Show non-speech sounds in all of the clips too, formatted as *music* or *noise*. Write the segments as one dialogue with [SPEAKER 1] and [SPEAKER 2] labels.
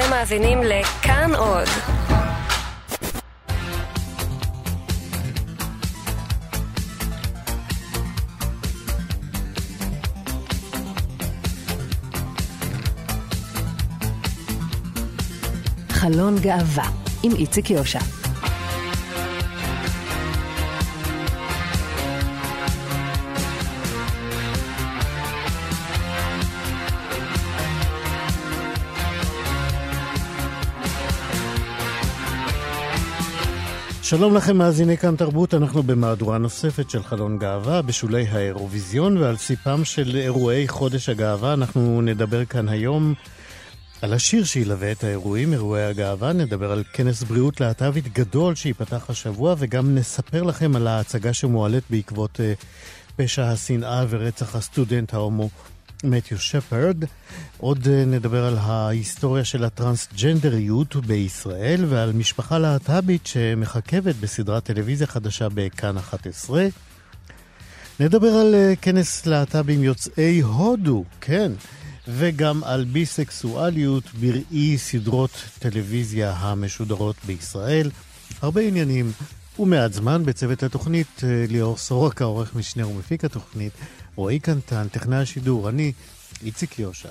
[SPEAKER 1] אתם מאזינים לכאן עוד.
[SPEAKER 2] חלון גאווה עם איציק יושע.
[SPEAKER 3] שלום לכם מאזיני כאן תרבות, אנחנו במהדורה נוספת של חלון גאווה בשולי האירוויזיון ועל סיפם של אירועי חודש הגאווה אנחנו נדבר כאן היום על השיר שילווה את האירועים, אירועי הגאווה, נדבר על כנס בריאות להט"בית גדול שייפתח השבוע וגם נספר לכם על ההצגה שמועלית בעקבות uh, פשע השנאה ורצח הסטודנט ההומו מתיו שפרד. עוד uh, נדבר על ההיסטוריה של הטרנסג'נדריות בישראל ועל משפחה להט"בית שמחכבת בסדרת טלוויזיה חדשה בכאן 11. נדבר על uh, כנס להט"בים יוצאי הודו, כן. וגם על ביסקסואליות בראי סדרות טלוויזיה המשודרות בישראל. הרבה עניינים ומעט זמן בצוות התוכנית, ליאור סורוקה, עורך משנה ומפיק התוכנית, רועי קנטן, טכנאי השידור, אני איציק יושע.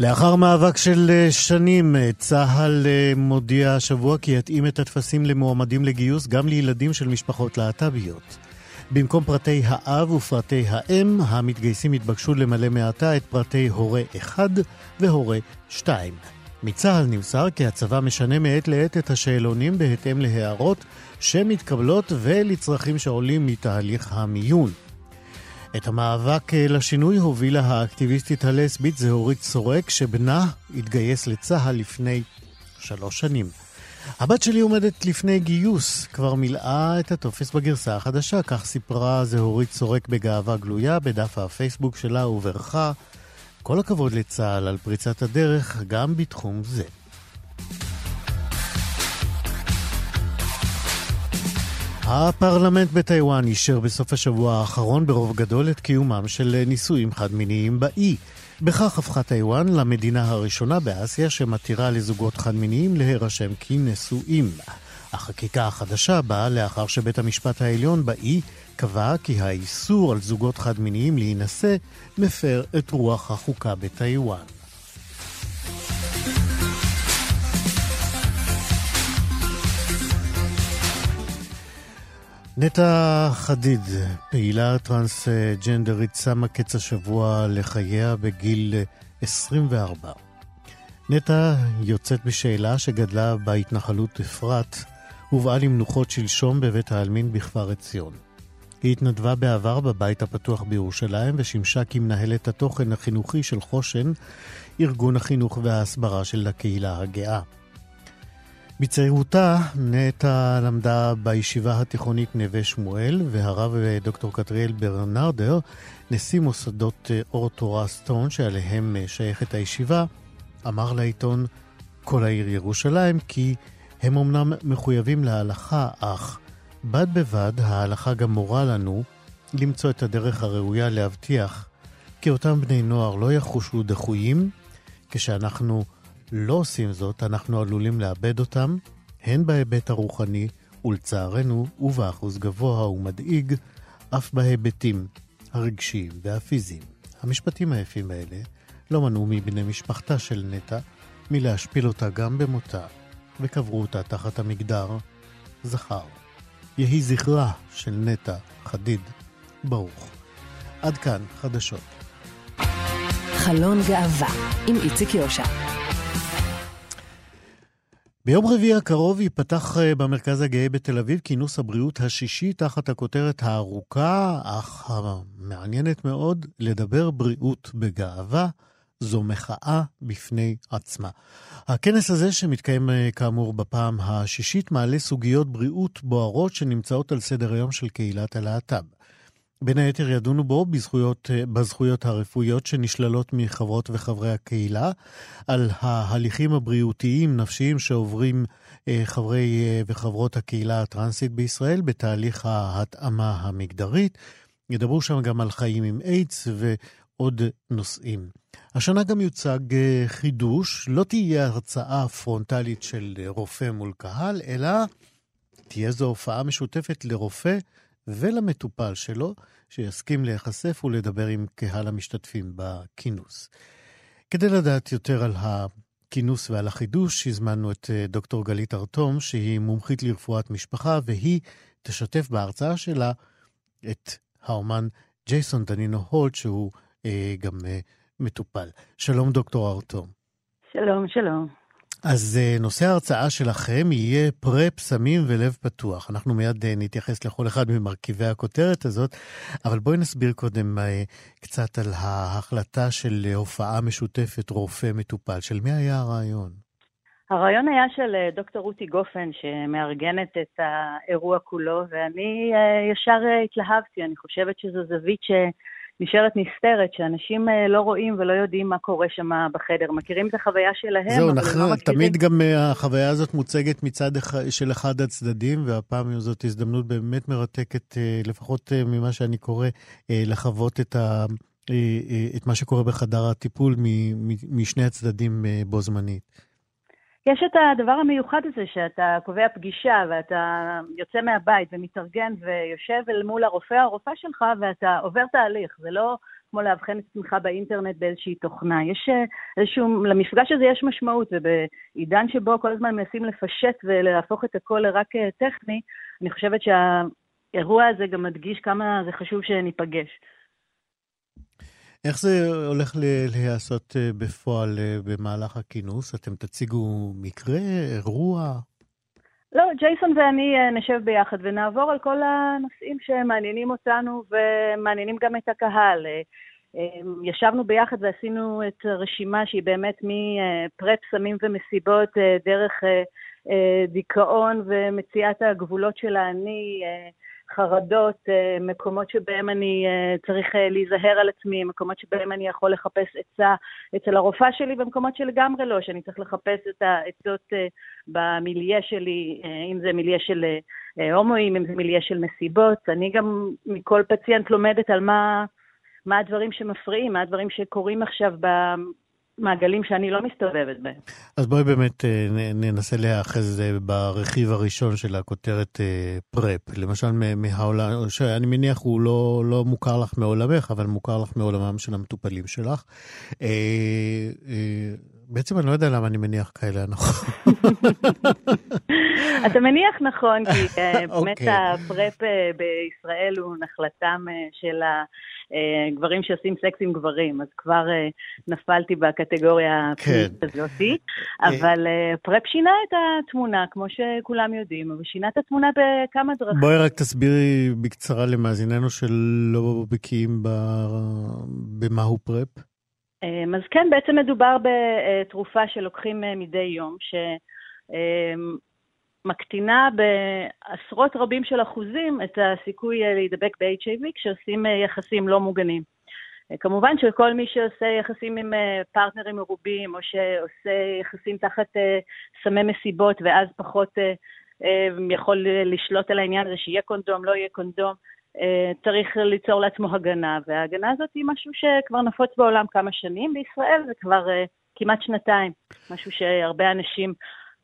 [SPEAKER 3] לאחר מאבק של שנים, צה"ל מודיע השבוע כי יתאים את הטפסים למועמדים לגיוס גם לילדים של משפחות להט"ביות. במקום פרטי האב ופרטי האם, המתגייסים התבקשו למלא מעתה את פרטי הורה 1 והורה 2. מצה"ל נמסר כי הצבא משנה מעת לעת את השאלונים בהתאם להערות שמתקבלות ולצרכים שעולים מתהליך המיון. את המאבק לשינוי הובילה האקטיביסטית הלסבית זהורית סורק, שבנה התגייס לצה"ל לפני שלוש שנים. הבת שלי עומדת לפני גיוס, כבר מילאה את הטופס בגרסה החדשה, כך סיפרה זהורית סורק בגאווה גלויה בדף הפייסבוק שלה וברכה. כל הכבוד לצה"ל על פריצת הדרך גם בתחום זה. הפרלמנט בטיוואן אישר בסוף השבוע האחרון ברוב גדול את קיומם של נישואים חד-מיניים באי. בכך הפכה טיוואן למדינה הראשונה באסיה שמתירה לזוגות חד-מיניים להירשם כנשואים. החקיקה החדשה באה לאחר שבית המשפט העליון באי קבע כי האיסור על זוגות חד-מיניים להינשא מפר את רוח החוקה בטיוואן. נטע חדיד, פעילה טרנסג'נדרית, שמה קץ השבוע לחייה בגיל 24. נטע יוצאת בשאלה שגדלה בהתנחלות אפרת, הובאה למנוחות שלשום בבית העלמין בכפר עציון. היא התנדבה בעבר בבית הפתוח בירושלים ושימשה כמנהלת התוכן החינוכי של חושן, ארגון החינוך וההסברה של הקהילה הגאה. בצעירותה נטע למדה בישיבה התיכונית נווה שמואל, והרב דוקטור קטריאל ברנרדר, נשיא מוסדות אור תורה סטון, שעליהם שייכת הישיבה, אמר לעיתון כל העיר ירושלים כי הם אמנם מחויבים להלכה, אך בד בבד ההלכה גם מורה לנו למצוא את הדרך הראויה להבטיח כי אותם בני נוער לא יחושו דחויים כשאנחנו לא עושים זאת, אנחנו עלולים לאבד אותם, הן בהיבט הרוחני, ולצערנו, ובאחוז גבוה ומדאיג, אף בהיבטים הרגשיים והפיזיים. המשפטים היפים האלה לא מנעו מבני משפחתה של נטע מלהשפיל אותה גם במותה, וקברו אותה תחת המגדר זכר. יהי זכרה של נטע חדיד ברוך. עד כאן חדשות.
[SPEAKER 2] חלון גאווה עם איציק יושע.
[SPEAKER 3] ביום רביעי הקרוב ייפתח במרכז הגאה בתל אביב כינוס הבריאות השישי תחת הכותרת הארוכה, אך המעניינת מאוד, לדבר בריאות בגאווה. זו מחאה בפני עצמה. הכנס הזה, שמתקיים כאמור בפעם השישית, מעלה סוגיות בריאות בוערות שנמצאות על סדר היום של קהילת הלהט"ב. בין היתר ידונו בו בזכויות, בזכויות הרפואיות שנשללות מחברות וחברי הקהילה, על ההליכים הבריאותיים נפשיים שעוברים חברי וחברות הקהילה הטרנסית בישראל בתהליך ההתאמה המגדרית, ידברו שם גם על חיים עם איידס ועוד נושאים. השנה גם יוצג חידוש, לא תהיה הרצאה פרונטלית של רופא מול קהל, אלא תהיה זו הופעה משותפת לרופא ולמטופל שלו, שיסכים להיחשף ולדבר עם קהל המשתתפים בכינוס. כדי לדעת יותר על הכינוס ועל החידוש, הזמנו את אה, דוקטור גלית ארתום, שהיא מומחית לרפואת משפחה, והיא תשתף בהרצאה שלה את האומן ג'ייסון דנינו הולט, שהוא אה, גם אה, מטופל. שלום, דוקטור ארתום.
[SPEAKER 4] שלום, שלום.
[SPEAKER 3] אז אה, נושא ההרצאה שלכם יהיה פרפ, סמים ולב פתוח. אנחנו מיד אה, נתייחס לכל אחד ממרכיבי הכותרת הזאת, אבל בואי נסביר קודם אה, קצת על ההחלטה של הופעה משותפת רופא-מטופל. של מי היה הרעיון?
[SPEAKER 4] הרעיון היה של דוקטור רותי גופן, שמארגנת את האירוע כולו, ואני ישר התלהבתי. אני חושבת שזו זווית ש... נשארת נסתרת, שאנשים אה, לא רואים ולא יודעים מה קורה שם בחדר. מכירים את החוויה שלהם,
[SPEAKER 3] זהו, אבל נכון, לא מכירים... תמיד גם אה, החוויה הזאת מוצגת מצד של אחד הצדדים, והפעם זאת הזדמנות באמת מרתקת, אה, לפחות ממה שאני קורא, לחוות את, ה, את מה שקורה בחדר הטיפול משני הצדדים בו זמנית.
[SPEAKER 4] יש את הדבר המיוחד הזה שאתה קובע פגישה ואתה יוצא מהבית ומתארגן ויושב אל מול הרופא או הרופאה שלך ואתה עובר תהליך, זה לא כמו לאבחן את עצמך באינטרנט באיזושהי תוכנה. יש אה, איזשהו, למפגש הזה יש משמעות, ובעידן שבו כל הזמן מנסים לפשט ולהפוך את הכל לרק אה, טכני, אני חושבת שהאירוע הזה גם מדגיש כמה זה חשוב שניפגש.
[SPEAKER 3] איך זה הולך להיעשות אה, בפועל אה, במהלך הכינוס? אתם תציגו מקרה, אירוע?
[SPEAKER 4] לא, ג'ייסון ואני אה, נשב ביחד ונעבור על כל הנושאים שמעניינים אותנו ומעניינים גם את הקהל. ישבנו ביחד ועשינו את רשימה שהיא באמת מפרפ, סמים ומסיבות, דרך דיכאון ומציאת הגבולות של האני, חרדות, אה, מקומות שבהם אני אה, צריך אה, להיזהר על עצמי, מקומות שבהם אני יכול לחפש עצה אצל הרופאה שלי, ומקומות שלגמרי לא, שאני צריך לחפש את העצות במיליה שלי, אם זה מיליה של הומואים, אם זה מיליה של מסיבות. אני גם מכל פציינט לומדת על מה, מה הדברים שמפריעים, מה הדברים שקורים עכשיו מעגלים שאני לא מסתובבת בהם.
[SPEAKER 3] אז בואי באמת אה, ננסה להיאחז אה, ברכיב הראשון של הכותרת אה, פרפ. למשל מהעולם, שאני מניח הוא לא, לא מוכר לך מעולמך, אבל מוכר לך מעולמם של המטופלים שלך. בעצם אני לא יודע למה אני מניח כאלה הנחות. *laughs*
[SPEAKER 4] אתה מניח נכון, כי *laughs* באמת אוקיי. הפרפ בישראל הוא נחלתם של. אה, גברים שעושים סקס עם גברים, אז כבר אה, נפלתי בקטגוריה כן. הזאתי, אבל אה, פרפ שינה את התמונה, כמו שכולם יודעים, הוא שינה את התמונה בכמה דרכים.
[SPEAKER 3] בואי רק תסבירי בקצרה למאזיננו שלא בקיאים במהו פרפ.
[SPEAKER 4] אז כן, בעצם מדובר בתרופה שלוקחים מדי יום, ש... מקטינה בעשרות רבים של אחוזים את הסיכוי אה, להידבק ב-HIV כשעושים אה, יחסים לא מוגנים. אה, כמובן שכל מי שעושה יחסים עם פרטנרים מרובים, או שעושה יחסים תחת סמי מסיבות, ואז פחות יכול לשלוט על העניין הזה שיהיה קונדום, לא יהיה קונדום, צריך ליצור לעצמו הגנה, וההגנה הזאת היא משהו שכבר נפוץ בעולם כמה שנים, בישראל זה כבר כמעט שנתיים, משהו שהרבה אנשים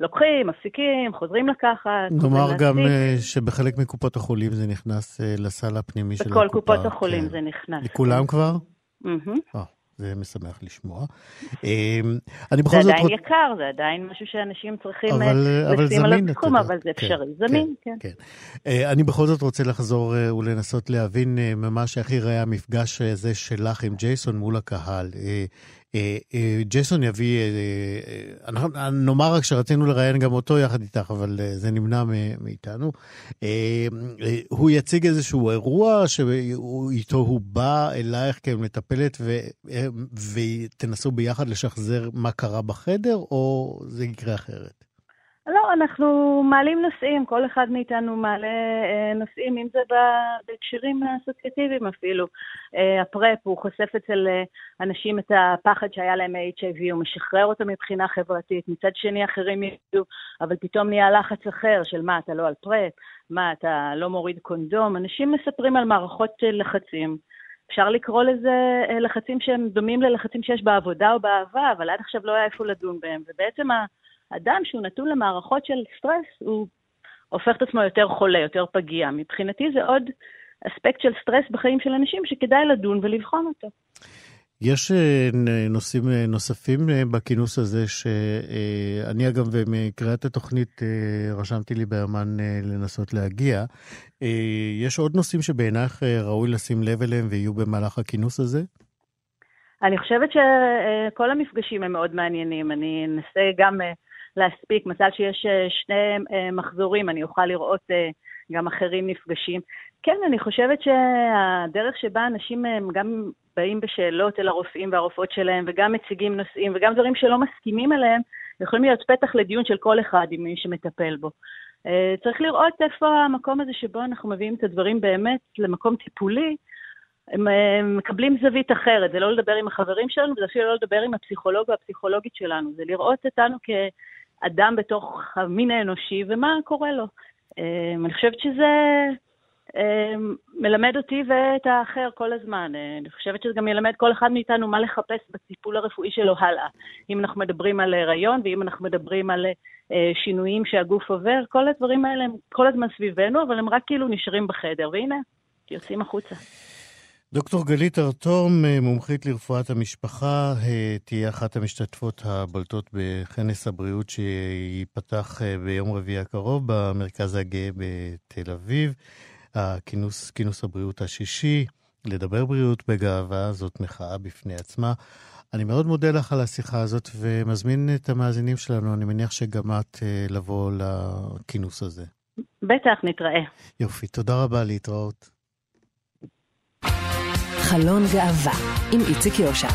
[SPEAKER 4] לוקחים, מפסיקים, חוזרים לקחת.
[SPEAKER 3] נאמר גם uh, שבחלק מקופות החולים זה נכנס uh, לסל הפנימי של הקופה.
[SPEAKER 4] בכל קופות החולים כן. זה נכנס.
[SPEAKER 3] לכולם כבר? Mm-hmm. Oh, זה משמח לשמוע. אמ,
[SPEAKER 4] אני בכל זאת... זה עדיין רוצ... יקר, זה עדיין משהו שאנשים צריכים אבל, אה, לשים על הסכום, אבל זה כן, אפשרי. כן, זמין, כן. כן.
[SPEAKER 3] כן. אני בכל זאת רוצה לחזור ולנסות להבין ממש איך ייראה המפגש הזה שלך עם ג'ייסון מול הקהל. אה, אה, ג'ייסון יביא, אה, אנחנו נאמר רק שרצינו לראיין גם אותו יחד איתך, אבל זה נמנע מאיתנו. הוא יציג איזשהו אירוע שאיתו הוא בא אלייך כמטפלת ותנסו ביחד לשחזר מה קרה בחדר, או זה יקרה אחרת?
[SPEAKER 4] לא, אנחנו מעלים נושאים, כל אחד מאיתנו מעלה אה, נושאים, אם זה בהקשרים אסוציאטיביים אפילו. אה, הפרפ, הוא חושף אצל אה, אנשים את הפחד שהיה להם מ-HIV, הוא משחרר אותו מבחינה חברתית. מצד שני, אחרים ידעו, אבל פתאום נהיה לחץ אחר של מה, אתה לא על פרפ, מה, אתה לא מוריד קונדום. אנשים מספרים על מערכות של לחצים. אפשר לקרוא לזה אה, לחצים שהם דומים ללחצים שיש בעבודה או באהבה, אבל עד עכשיו לא היה איפה לדון בהם. ובעצם האדם שהוא נתון למערכות של סטרס, הוא הופך את עצמו יותר חולה, יותר פגיע. מבחינתי זה עוד אספקט של סטרס בחיים של אנשים שכדאי לדון ולבחון אותו.
[SPEAKER 3] יש אה, נושאים אה, נוספים בכינוס הזה, שאני אגב מקריאת התוכנית רשמתי לי ביומן לנסות להגיע. יש עוד נושאים שבעינייך ראוי לשים לב אליהם ויהיו במהלך הכינוס הזה?
[SPEAKER 4] אני חושבת שכל המפגשים הם מאוד מעניינים. אני אנסה גם להספיק, מזל שיש שני מחזורים, אני אוכל לראות גם אחרים נפגשים. כן, אני חושבת שהדרך שבה אנשים גם באים בשאלות אל הרופאים והרופאות שלהם, וגם מציגים נושאים, וגם דברים שלא מסכימים עליהם, יכולים להיות פתח לדיון של כל אחד עם מי שמטפל בו. צריך לראות איפה המקום הזה שבו אנחנו מביאים את הדברים באמת למקום טיפולי, הם, הם מקבלים זווית אחרת, זה לא לדבר עם החברים שלנו, זה אפילו לא לדבר עם הפסיכולוג או הפסיכולוגית שלנו, זה לראות אותנו כאדם בתוך המין האנושי ומה קורה לו. אני חושבת שזה מלמד אותי ואת האחר כל הזמן. אני חושבת שזה גם ילמד כל אחד מאיתנו מה לחפש בטיפול הרפואי שלו הלאה. אם אנחנו מדברים על הריון ואם אנחנו מדברים על שינויים שהגוף עובר, כל הדברים האלה הם כל הזמן סביבנו, אבל הם רק כאילו נשארים בחדר, והנה, יוצאים החוצה.
[SPEAKER 3] דוקטור גלית ארתום, מומחית לרפואת המשפחה, תהיה אחת המשתתפות הבולטות בכנס הבריאות שייפתח ביום רביעי הקרוב במרכז הגאה בתל אביב. הכינוס, כינוס הבריאות השישי, לדבר בריאות בגאווה, זאת מחאה בפני עצמה. אני מאוד מודה לך על השיחה הזאת ומזמין את המאזינים שלנו, אני מניח שגם את לבוא לכינוס הזה.
[SPEAKER 4] בטח, נתראה.
[SPEAKER 3] יופי, תודה רבה, להתראות.
[SPEAKER 2] חלון גאווה עם איציק יושע.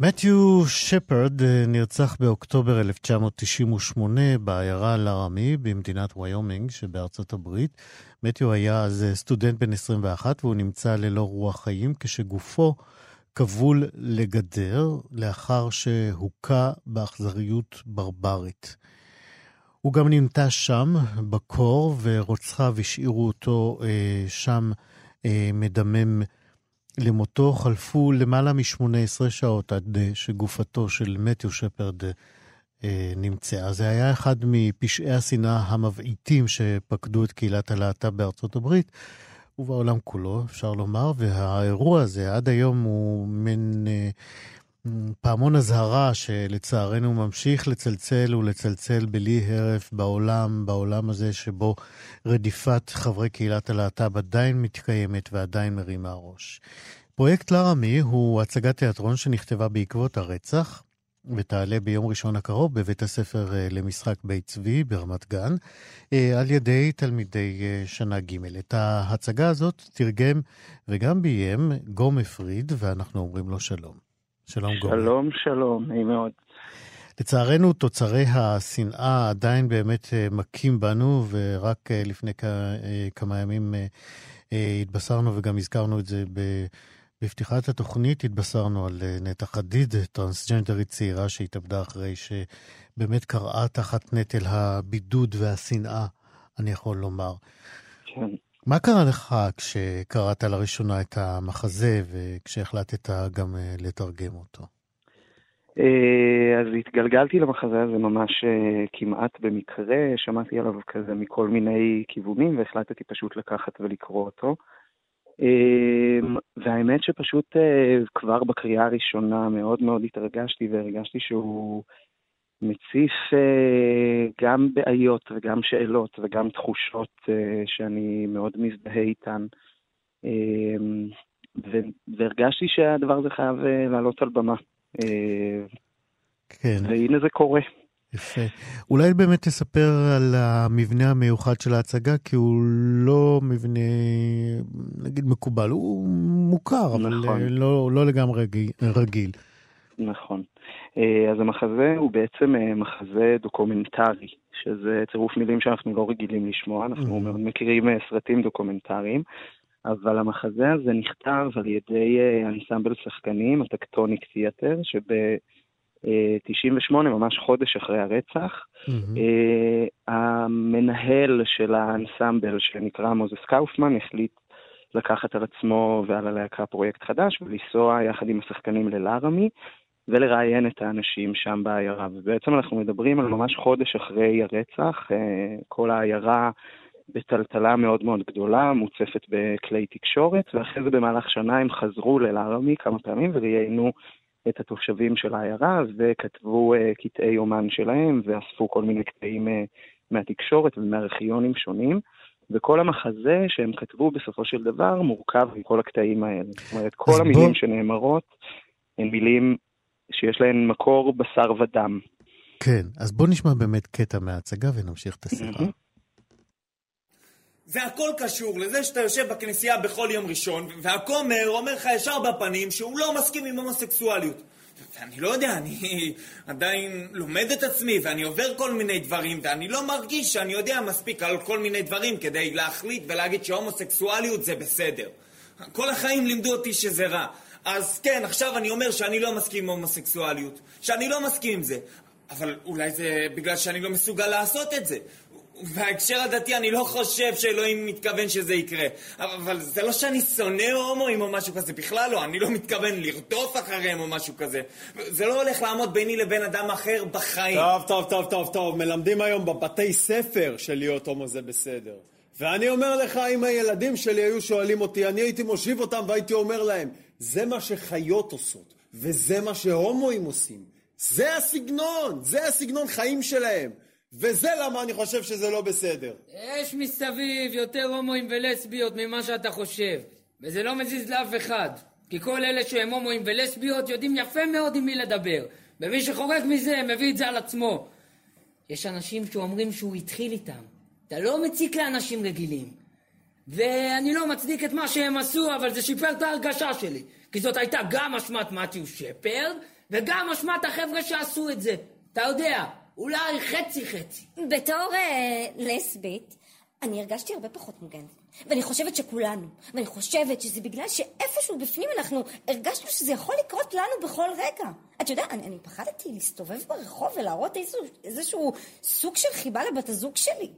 [SPEAKER 3] מתיו שפרד נרצח באוקטובר 1998 בעיירה לארמי במדינת ויומינג שבארצות הברית. מתיו היה אז סטודנט בן 21 והוא נמצא ללא רוח חיים כשגופו כבול לגדר לאחר שהוכה באכזריות ברברית. הוא גם נמתה שם, בקור, ורוצחיו השאירו אותו אה, שם אה, מדמם למותו. חלפו למעלה מ-18 שעות עד אה, שגופתו של מתיו שפרד אה, נמצאה. זה היה אחד מפשעי השנאה המבעיטים שפקדו את קהילת הלהט"ב בארצות הברית. ובעולם כולו, אפשר לומר, והאירוע הזה עד היום הוא מין אה, פעמון אזהרה שלצערנו ממשיך לצלצל ולצלצל בלי הרף בעולם, בעולם הזה שבו רדיפת חברי קהילת הלהט"ב עדיין מתקיימת ועדיין מרימה ראש. פרויקט לרמי הוא הצגת תיאטרון שנכתבה בעקבות הרצח, ותעלה ביום ראשון הקרוב בבית הספר למשחק בית צבי ברמת גן, על ידי תלמידי שנה ג'. את ההצגה הזאת תרגם וגם ביים גומא פריד, ואנחנו אומרים לו שלום. שלום גומי.
[SPEAKER 5] שלום, שלום, נעים מאוד.
[SPEAKER 3] לצערנו, תוצרי השנאה עדיין באמת מכים בנו, ורק לפני כמה ימים התבשרנו וגם הזכרנו את זה בפתיחת התוכנית, התבשרנו על נטע חדיד, טרנסג'נדרית צעירה שהתאבדה אחרי שבאמת קראה תחת נטל הבידוד והשנאה, אני יכול לומר.
[SPEAKER 5] כן.
[SPEAKER 3] מה קרה לך כשקראת לראשונה את המחזה וכשהחלטת גם לתרגם אותו?
[SPEAKER 5] אז התגלגלתי למחזה הזה ממש כמעט במקרה, שמעתי עליו כזה מכל מיני כיוונים והחלטתי פשוט לקחת ולקרוא אותו. והאמת שפשוט כבר בקריאה הראשונה מאוד מאוד התרגשתי והרגשתי שהוא מציף גם בעיות וגם שאלות וגם תחושות שאני מאוד מזדהה איתן. והרגשתי שהדבר הזה חייב לעלות על במה.
[SPEAKER 3] כן.
[SPEAKER 5] והנה זה קורה.
[SPEAKER 3] יפה. אולי באמת תספר על המבנה המיוחד של ההצגה, כי הוא לא מבנה, נגיד, מקובל. הוא מוכר, נכון. אבל לא, לא לגמרי רגיל.
[SPEAKER 5] נכון. אה, אז המחזה הוא בעצם אה, מחזה דוקומנטרי, שזה צירוף מילים שאנחנו לא רגילים לשמוע, אנחנו mm-hmm. מאוד מכירים סרטים דוקומנטריים, אבל המחזה הזה נכתב על ידי אנסמבל שחקנים, הטקטוניק תיאטר, שב... 98, ממש חודש אחרי הרצח. Mm-hmm. המנהל של האנסמבל, שנקרא מוזס קאופמן, החליט לקחת על עצמו ועל הלהקה פרויקט חדש ולנסוע יחד עם השחקנים ללארמי ולראיין את האנשים שם בעיירה. ובעצם אנחנו מדברים על ממש חודש אחרי הרצח, אה, כל העיירה בטלטלה מאוד מאוד גדולה, מוצפת בכלי תקשורת, ואחרי זה במהלך שנה הם חזרו ללארמי כמה פעמים וראיינו את התושבים של העיירה וכתבו uh, קטעי יומן שלהם ואספו כל מיני קטעים uh, מהתקשורת ומארכיונים שונים. וכל המחזה שהם כתבו בסופו של דבר מורכב מכל הקטעים האלה. זאת אומרת, כל המילים בוא... שנאמרות הן מילים שיש להן מקור בשר ודם.
[SPEAKER 3] כן, אז בוא נשמע באמת קטע מההצגה ונמשיך את השיחה.
[SPEAKER 6] זה הכל קשור לזה שאתה יושב בכנסייה בכל יום ראשון, והכומר אומר לך ישר בפנים שהוא לא מסכים עם הומוסקסואליות. ואני לא יודע, אני עדיין לומד את עצמי, ואני עובר כל מיני דברים, ואני לא מרגיש שאני יודע מספיק על כל מיני דברים כדי להחליט ולהגיד שהומוסקסואליות זה בסדר. כל החיים לימדו אותי שזה רע. אז כן, עכשיו אני אומר שאני לא מסכים עם הומוסקסואליות, שאני לא מסכים עם זה. אבל אולי זה בגלל שאני לא מסוגל לעשות את זה. בהקשר הדתי אני לא חושב שאלוהים מתכוון שזה יקרה. אבל זה לא שאני שונא הומואים או משהו כזה, בכלל לא. אני לא מתכוון לרדוף אחריהם או משהו כזה. זה לא הולך לעמוד ביני לבין אדם אחר בחיים.
[SPEAKER 7] טוב, טוב, טוב, טוב, טוב. מלמדים היום בבתי ספר שלהיות הומו זה בסדר. ואני אומר לך, אם הילדים שלי היו שואלים אותי, אני הייתי מושיב אותם והייתי אומר להם, זה מה שחיות עושות, וזה מה שהומואים עושים. זה הסגנון, זה הסגנון חיים שלהם. וזה למה אני חושב שזה לא בסדר.
[SPEAKER 8] יש מסביב יותר הומואים ולסביות ממה שאתה חושב, וזה לא מזיז לאף אחד. כי כל אלה שהם הומואים ולסביות יודעים יפה מאוד עם מי לדבר, ומי שחורג מזה מביא את זה על עצמו. יש אנשים שאומרים שהוא התחיל איתם. אתה לא מציק לאנשים רגילים. ואני לא מצדיק את מה שהם עשו, אבל זה שיפר את ההרגשה שלי. כי זאת הייתה גם אשמת מתיו שפרד, וגם אשמת החבר'ה שעשו את זה. אתה יודע, אולי חצי חצי.
[SPEAKER 9] בתור אה, לסבית, אני הרגשתי הרבה פחות מוגנת. ואני חושבת שכולנו. ואני חושבת שזה בגלל שאיפשהו בפנים אנחנו הרגשנו שזה יכול לקרות לנו בכל רגע. אתה יודע, אני, אני פחדתי להסתובב ברחוב ולהראות איזשהו, איזשהו סוג של חיבה לבת הזוג שלי.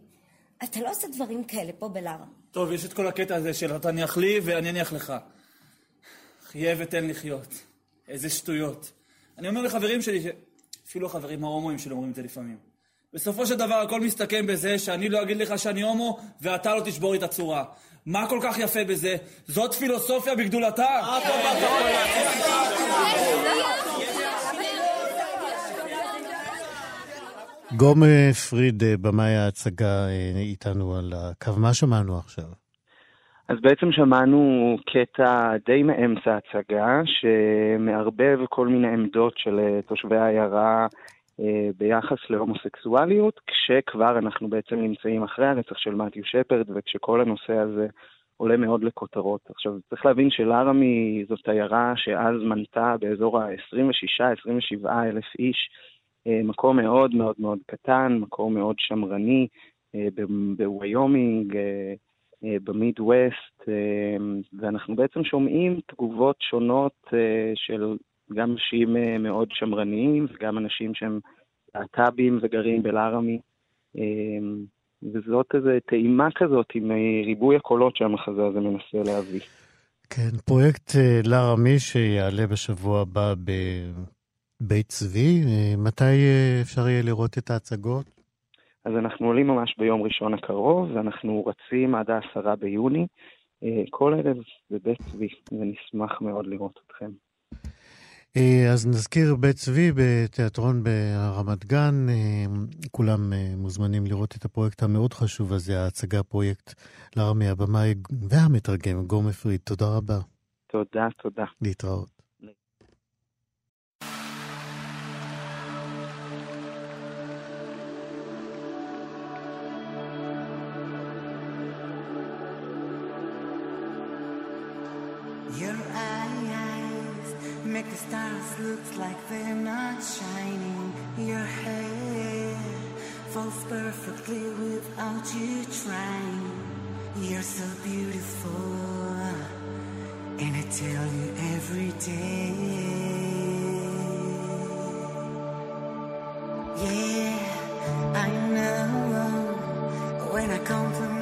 [SPEAKER 9] אתה לא עושה דברים כאלה פה בלארה.
[SPEAKER 6] טוב, יש את כל הקטע הזה של אתה תניח לי ואני אניח לך. חיה ותן לחיות. איזה שטויות. אני אומר לחברים שלי ש... אפילו החברים ההומואים שלי אומרים את זה לפעמים. בסופו של דבר הכל מסתכם בזה שאני לא אגיד לך שאני הומו ואתה לא תשבור לי את הצורה. מה כל כך יפה בזה? זאת פילוסופיה בגדולתה.
[SPEAKER 3] גום פריד, במאי ההצגה, איתנו על הקו. מה שמענו עכשיו?
[SPEAKER 5] אז בעצם שמענו קטע די מאמצע ההצגה, שמערבב כל מיני עמדות של אה, תושבי העיירה אה, ביחס להומוסקסואליות, כשכבר אנחנו בעצם נמצאים אחרי הרצח של מתיו שפרד, וכשכל הנושא הזה עולה מאוד לכותרות. עכשיו, צריך להבין שלארמי זאת עיירה שאז מנתה באזור ה-26-27 אלף איש, אה, מקום מאוד מאוד מאוד קטן, מקום מאוד שמרני, בוויומינג, אה, במידווסט, אה, ואנחנו בעצם שומעים תגובות שונות אה, של גם אנשים מאוד שמרניים וגם אנשים שהם להט"בים וגרים בלארמי. וזאת איזו טעימה כזאת עם ריבוי הקולות שהמחזה הזה מנסה להביא.
[SPEAKER 3] כן, פרויקט לארמי שיעלה בשבוע הבא בבית צבי. מתי אפשר יהיה לראות את ההצגות?
[SPEAKER 5] אז אנחנו עולים ממש ביום ראשון הקרוב, ואנחנו רצים עד העשרה ביוני, אה, כל ערב בבית צבי, ונשמח מאוד לראות אתכם.
[SPEAKER 3] אה, אז נזכיר בית צבי בתיאטרון ברמת גן, אה, כולם מוזמנים לראות את הפרויקט המאוד חשוב הזה, ההצגה פרויקט לארמי הבמאי והמתרגם, פריד, תודה רבה.
[SPEAKER 5] תודה, תודה.
[SPEAKER 3] להתראות.
[SPEAKER 10] The stars look like they're not shining. Your hair falls perfectly without you trying. You're so beautiful, and I tell you every day. Yeah, I know when I compliment.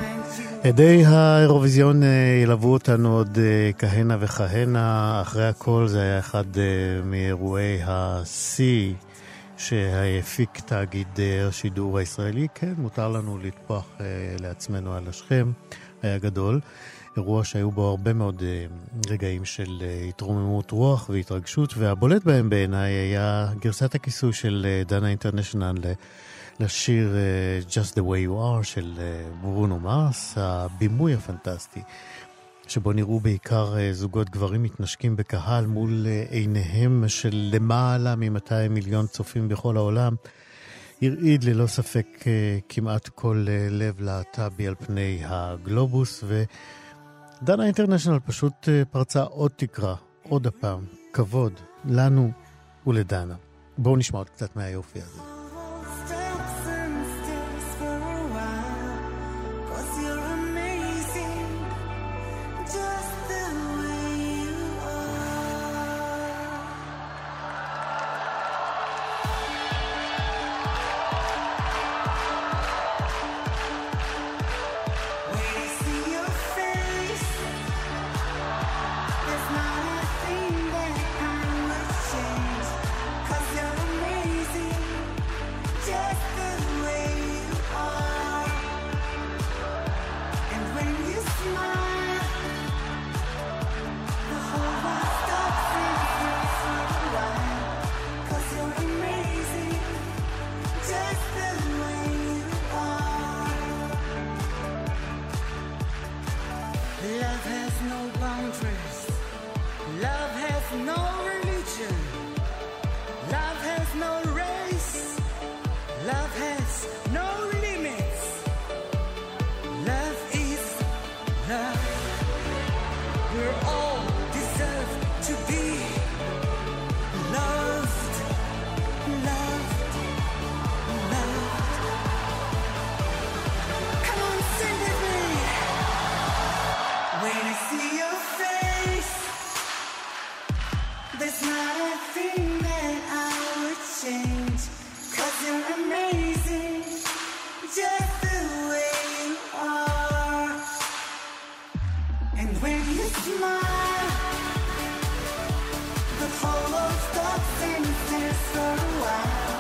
[SPEAKER 3] עדי האירוויזיון אה, ילוו אותנו עוד אה, כהנה וכהנה. אחרי הכל זה היה אחד אה, מאירועי השיא שהפיק תאגיד השידור הישראלי. כן, מותר לנו לטפוח לעצמנו על השכם, היה גדול. אירוע שהיו בו הרבה מאוד רגעים של התרוממות רוח והתרגשות, והבולט בהם בעיניי היה גרסת הכיסוי של דנה אינטרנשיונל לשיר אה, Just the way you are של אה, ברונו מרס, הבימוי הפנטסטי. שבו נראו בעיקר אה, זוגות גברים מתנשקים בקהל מול עיניהם של למעלה מ-200 מיליון צופים בכל העולם, הרעיד ללא ספק כמעט כל לב להט"בי על פני הגלובוס, ודנה אינטרנשיונל פשוט פרצה עוד תקרה, עוד הפעם, כבוד, לנו ולדנה. בואו נשמע עוד קצת מהיופי הזה.
[SPEAKER 10] For a while.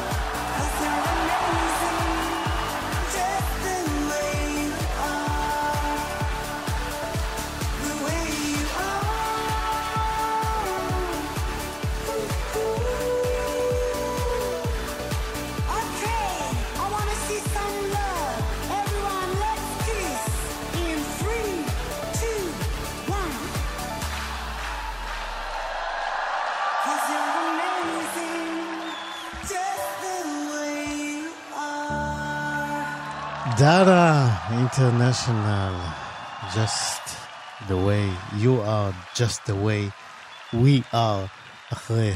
[SPEAKER 3] דנה אינטרנשיונל, just the way you are, just the way we are, אחרי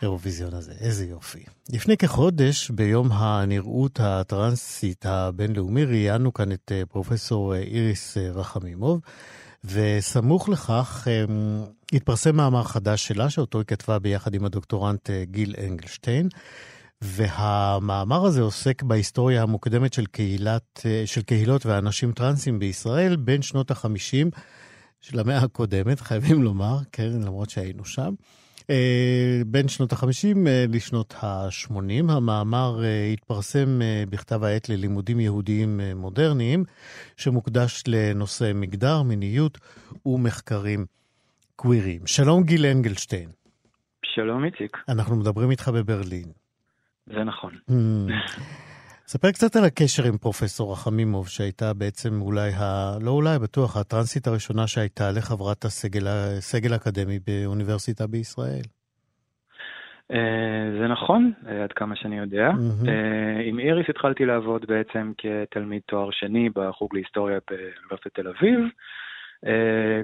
[SPEAKER 3] האירוויזיון הזה. איזה יופי. לפני כחודש, ביום הנראות הטרנסית הבינלאומי, ראיינו כאן את אה, פרופסור אה, איריס אה, רחמימוב, וסמוך לכך אה, התפרסם מאמר חדש שלה, שאותו היא כתבה ביחד עם הדוקטורנט גיל אנגלשטיין. והמאמר הזה עוסק בהיסטוריה המוקדמת של, קהילת, של קהילות ואנשים טרנסים בישראל בין שנות החמישים של המאה הקודמת, *laughs* חייבים לומר, כן, למרות שהיינו שם. אה, בין שנות החמישים אה, לשנות ה-80. המאמר אה, התפרסם בכתב העת ללימודים יהודיים מודרניים, שמוקדש לנושא מגדר, מיניות ומחקרים קווירים. שלום גיל אנגלשטיין.
[SPEAKER 5] שלום איציק,
[SPEAKER 3] אנחנו מדברים איתך בברלין.
[SPEAKER 5] זה נכון.
[SPEAKER 3] Hmm. ספר קצת על הקשר עם פרופסור רחמימוב, שהייתה בעצם אולי, ה... לא אולי, בטוח, הטרנסית הראשונה שהייתה לחברת הסגל, הסגל האקדמי באוניברסיטה בישראל.
[SPEAKER 5] אה, זה נכון, אה, עד כמה שאני יודע.
[SPEAKER 3] מהמם.
[SPEAKER 5] אה, עם איריס התחלתי לעבוד בעצם כתלמיד תואר שני בחוג להיסטוריה באוניברסיטת תל אביב,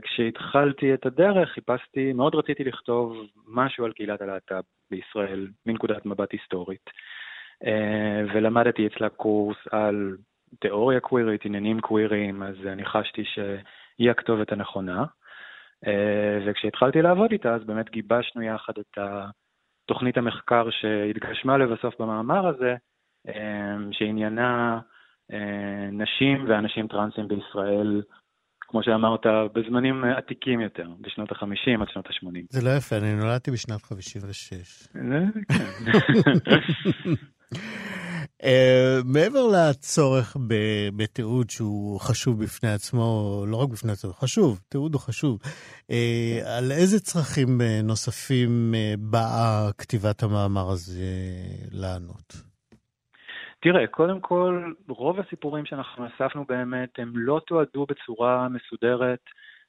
[SPEAKER 11] כשהתחלתי את הדרך חיפשתי, מאוד רציתי לכתוב משהו על קהילת הלהט"ב בישראל מנקודת מבט היסטורית. אה, ולמדתי אצלה קורס על תיאוריה קווירית, עניינים קוויריים, אז אני חשתי שהיא הכתובת הנכונה. אה, וכשהתחלתי לעבוד איתה, אז באמת גיבשנו יחד את תוכנית המחקר שהתגשמה לבסוף במאמר הזה, שעניינה נשים ואנשים טרנסים בישראל כמו שאמרת, בזמנים עתיקים יותר, בשנות ה-50 עד שנות ה-80.
[SPEAKER 3] זה לא יפה, אני נולדתי בשנת 56.
[SPEAKER 11] כן.
[SPEAKER 3] Uh, *laughs* מעבר לצורך בתיעוד שהוא חשוב בפני עצמו, לא רק בפני עצמו, חשוב, תיעוד הוא חשוב, uh, על איזה צרכים uh, נוספים באה כתיבת המאמר הזה לענות?
[SPEAKER 11] תראה, קודם כל, רוב הסיפורים שאנחנו אספנו באמת, הם לא תועדו בצורה מסודרת,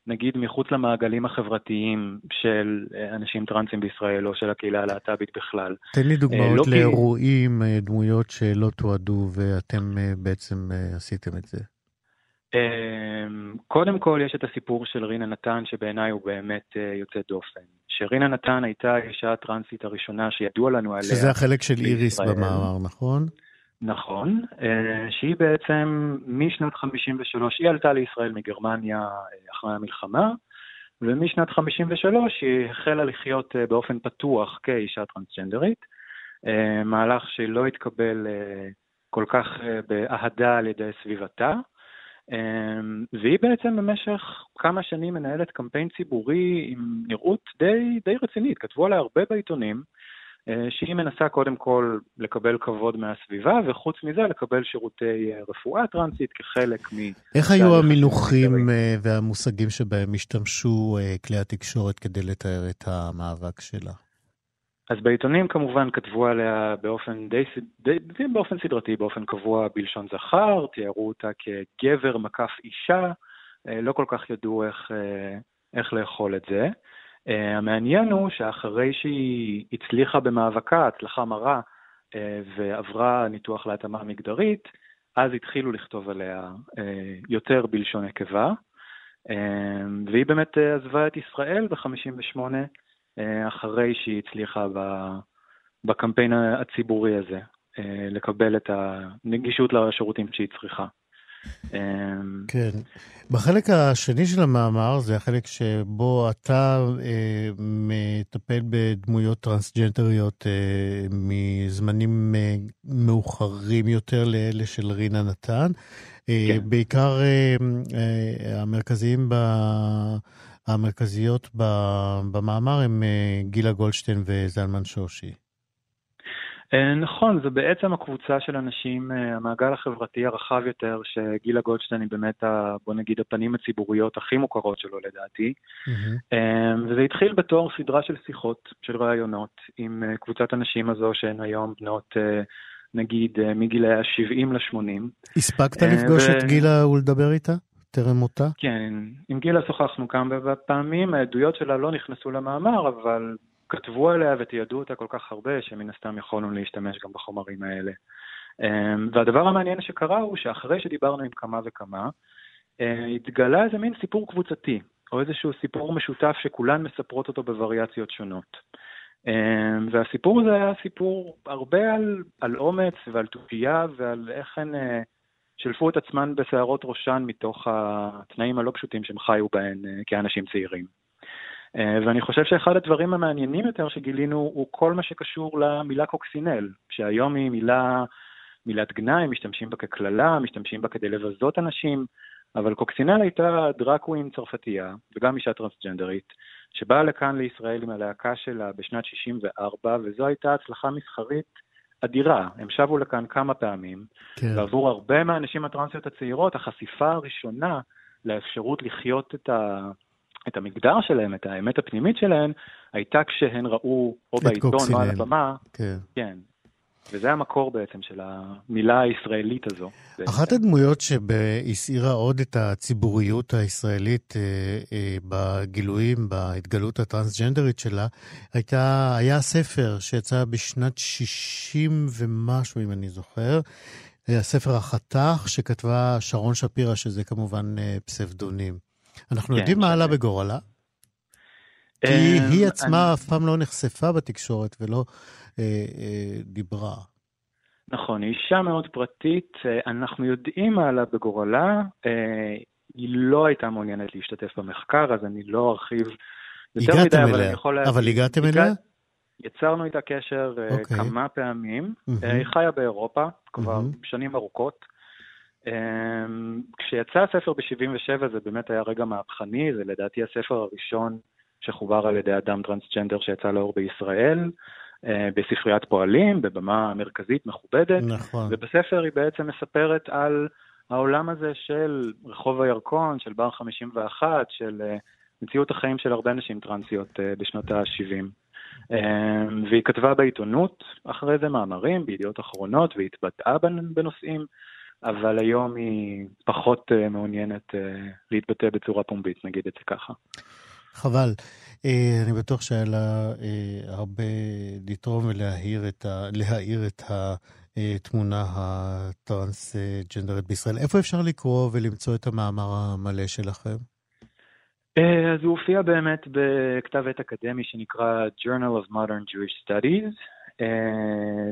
[SPEAKER 11] נגיד מחוץ למעגלים החברתיים של אה, אנשים טרנסים בישראל או של הקהילה הלהט"בית בכלל.
[SPEAKER 3] תן לי דוגמאות לא לאירועים, כי... אה, דמויות שלא תועדו ואתם אה, בעצם עשיתם את זה.
[SPEAKER 11] קודם כל יש את הסיפור של רינה נתן, שבעיניי הוא באמת יוצא דופן. שרינה נתן הייתה האישה הטרנסית הראשונה שידוע לנו עליה.
[SPEAKER 3] שזה החלק של איריס במאמר, נכון?
[SPEAKER 11] נכון, אה, שהיא בעצם משנת 53, היא עלתה לישראל מגרמניה אה, אחרי המלחמה, ומשנת 53 היא החלה לחיות אה, באופן פתוח כאישה טרנסג'נדרית, מהלך שלא התקבל כל כך באהדה על ידי סביבתה, והיא בעצם במשך כמה שנים מנהלת קמפיין ציבורי עם נראות די, די רצינית, כתבו עליה הרבה בעיתונים, שהיא מנסה קודם כל לקבל כבוד מהסביבה, וחוץ מזה לקבל שירותי אה, רפואה טרנסית כחלק מ...
[SPEAKER 3] איך היו המינוחים אה, והמושגים שבהם השתמשו כלי התקשורת כדי לתאר את המאבק שלה?
[SPEAKER 11] אז בעיתונים כמובן כתבו עליה באופן די, די, די באופן סדרתי, באופן קבוע בלשון זכר, תיארו אותה כגבר מקף אישה, לא כל כך ידעו איך, איך לאכול את זה. Uh, המעניין הוא שאחרי שהיא הצליחה במאבקה, הצלחה מרה, uh, ועברה ניתוח להתאמה מגדרית, אז התחילו לכתוב עליה uh, יותר בלשון נקבה, והיא באמת עזבה את ישראל ב-58, uh, אחרי שהיא הצליחה בקמפיין הציבורי הזה, לקבל את הנגישות לשירותים שהיא צריכה.
[SPEAKER 3] אמ, כן. בחלק השני של המאמר, זה החלק שבו אתה אה, מטפל בדמויות טרנסג'נדריות אה, מזמנים אה, מאוחרים יותר לאלה של רינה נתן. אה, כן. בעיקר אה, אה, המרכזיים ב... המרכזיות במאמר הם אה, גילה גולדשטיין וזלמן שושי.
[SPEAKER 11] אה, נכון, זו בעצם הקבוצה של אנשים, אה, המעגל החברתי הרחב יותר, שגילה גולדשטיין היא באמת, ה, בוא נגיד, הפנים הציבוריות הכי מוכרות שלו לדעתי. Mm-hmm. וזה התחיל בתור סדרה של שיחות, של ראיונות, עם קבוצת הנשים הזו שהן היום בנות, נגיד, מגילי ה-70 ל-80.
[SPEAKER 3] הספקת לפגוש ו... את גילה ולדבר איתה? טרם מותה?
[SPEAKER 11] כן, עם גילה שוחחנו כמה פעמים, העדויות שלה לא נכנסו למאמר, אבל כתבו עליה ותיעדו אותה כל כך הרבה, שמן הסתם יכולנו להשתמש גם בחומרים האלה. אמ, והדבר המעניין שקרה הוא שאחרי שדיברנו עם כמה וכמה, אה, התגלה איזה מין סיפור קבוצתי, או איזשהו סיפור משותף שכולן מספרות אותו בווריאציות שונות. אמ, והסיפור הזה היה סיפור הרבה על, על אומץ ועל תושייה ועל איך הן אה, שלפו את עצמן בשערות ראשן מתוך התנאים הלא פשוטים שהם חיו בהן אה, כאנשים צעירים. אה, ואני חושב שאחד הדברים המעניינים יותר שגילינו הוא כל מה שקשור למילה קוקסינל, שהיום היא מילה, מילת גנאי, משתמשים בה כקללה, משתמשים בה כדי לבזות אנשים, אבל קוקסינל הייתה דראג קווין צרפתייה, וגם אישה טרנסג'נדרית, שבאה לכאן לישראל עם הלהקה שלה בשנת 64, וזו הייתה הצלחה מסחרית אדירה. הם שבו לכאן כמה פעמים, כן. ועבור הרבה מהנשים הטרנסיות הצעירות, החשיפה הראשונה לאפשרות לחיות את ה... את המגדר שלהם, את האמת הפנימית שלהם, הייתה כשהן ראו, או בעיתון או על הבמה,
[SPEAKER 3] כן.
[SPEAKER 11] כן. וזה המקור בעצם של המילה הישראלית הזו.
[SPEAKER 3] אחת הדמויות שהסעירה עוד את הציבוריות הישראלית אה, אה, בגילויים, בהתגלות הטרנסג'נדרית שלה, הייתה, היה ספר שיצא בשנת 60 ומשהו, אם אני זוכר. הספר החתך שכתבה שרון שפירא, שזה כמובן אה, פסבדונים. אנחנו
[SPEAKER 11] כן,
[SPEAKER 3] יודעים מה עלה בגורלה? כי
[SPEAKER 11] אמ,
[SPEAKER 3] היא עצמה אף פעם לא נחשפה בתקשורת ולא אה, אה, דיברה.
[SPEAKER 11] נכון, היא אישה מאוד פרטית, אה, אנחנו יודעים מה עלה בגורלה, אה, היא לא הייתה מעוניינת להשתתף במחקר, אז אני לא ארחיב יותר מדי,
[SPEAKER 3] הגעתם
[SPEAKER 11] אבל
[SPEAKER 3] אליה,
[SPEAKER 11] אני יכול להגיד...
[SPEAKER 3] אבל הגעתם
[SPEAKER 11] הגע-
[SPEAKER 3] אליה?
[SPEAKER 11] יצרנו איתה קשר אה,
[SPEAKER 3] אוקיי.
[SPEAKER 11] כמה פעמים. אה, היא חיה באירופה כבר
[SPEAKER 3] מהמם.
[SPEAKER 11] שנים ארוכות. אה, כשיצא הספר ב-77 זה באמת היה רגע מהפכני, זה לדעתי הספר הראשון שחובר על ידי אדם טרנסג'נדר שיצא לאור בישראל, אה, בספריית פועלים, בבמה מרכזית מכובדת.
[SPEAKER 3] נכון.
[SPEAKER 11] ובספר היא בעצם מספרת על העולם הזה של רחוב הירקון, של בר 51, של אה, מציאות החיים של הרבה נשים טרנסיות אה, בשנות ה-70. והיא כתבה בעיתונות אחרי זה מאמרים, בידיעות אחרונות, והתבטאה בנ- בנושאים, אבל היום היא פחות אה, מעוניינת אה, להתבטא בצורה פומבית, נגיד את זה ככה.
[SPEAKER 3] חבל. אה, אני בטוח שהיה לה הרבה לתרום ולהאיר את, ה, להאיר את התמונה הטרנסג'נדרית בישראל. איפה אפשר לקרוא ולמצוא את המאמר המלא שלכם?
[SPEAKER 11] אז הוא הופיע באמת בכתב עת אקדמי שנקרא Journal of Modern Jewish Studies.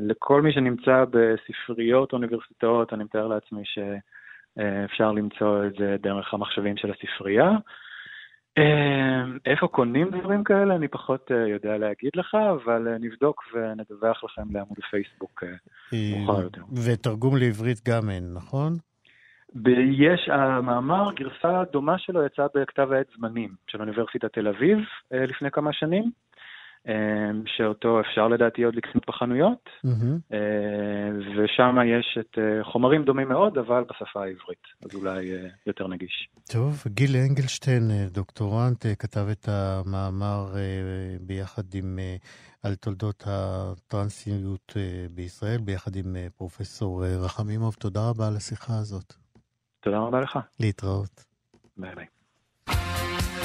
[SPEAKER 11] לכל מי שנמצא בספריות אוניברסיטאות, אני מתאר לעצמי שאפשר למצוא את זה דרך המחשבים של הספרייה. איפה קונים דברים כאלה? אני פחות אה, יודע להגיד לך, אבל אה, נבדוק ונדווח לכם לעמוד הפייסבוק אה, מאוחר יותר.
[SPEAKER 3] ותרגום לעברית גם אין, נכון?
[SPEAKER 11] יש, המאמר, גרסה דומה שלו יצאה בכתב העת זמנים של אוניברסיטת תל אביב לפני כמה שנים, שאותו אפשר לדעתי עוד לקנות בחנויות. אה, ושם יש את אה, חומרים דומים מאוד, אבל בשפה העברית, אז אולי אה, יותר נגיש.
[SPEAKER 3] טוב, גיל אנגלשטיין, דוקטורנט, כתב את המאמר ביחד עם, על תולדות הטרנסיות בישראל, ביחד עם פרופסור רחמימוב. תודה רבה על השיחה הזאת.
[SPEAKER 11] תודה רבה לך.
[SPEAKER 3] להתראות.
[SPEAKER 11] ביי ביי.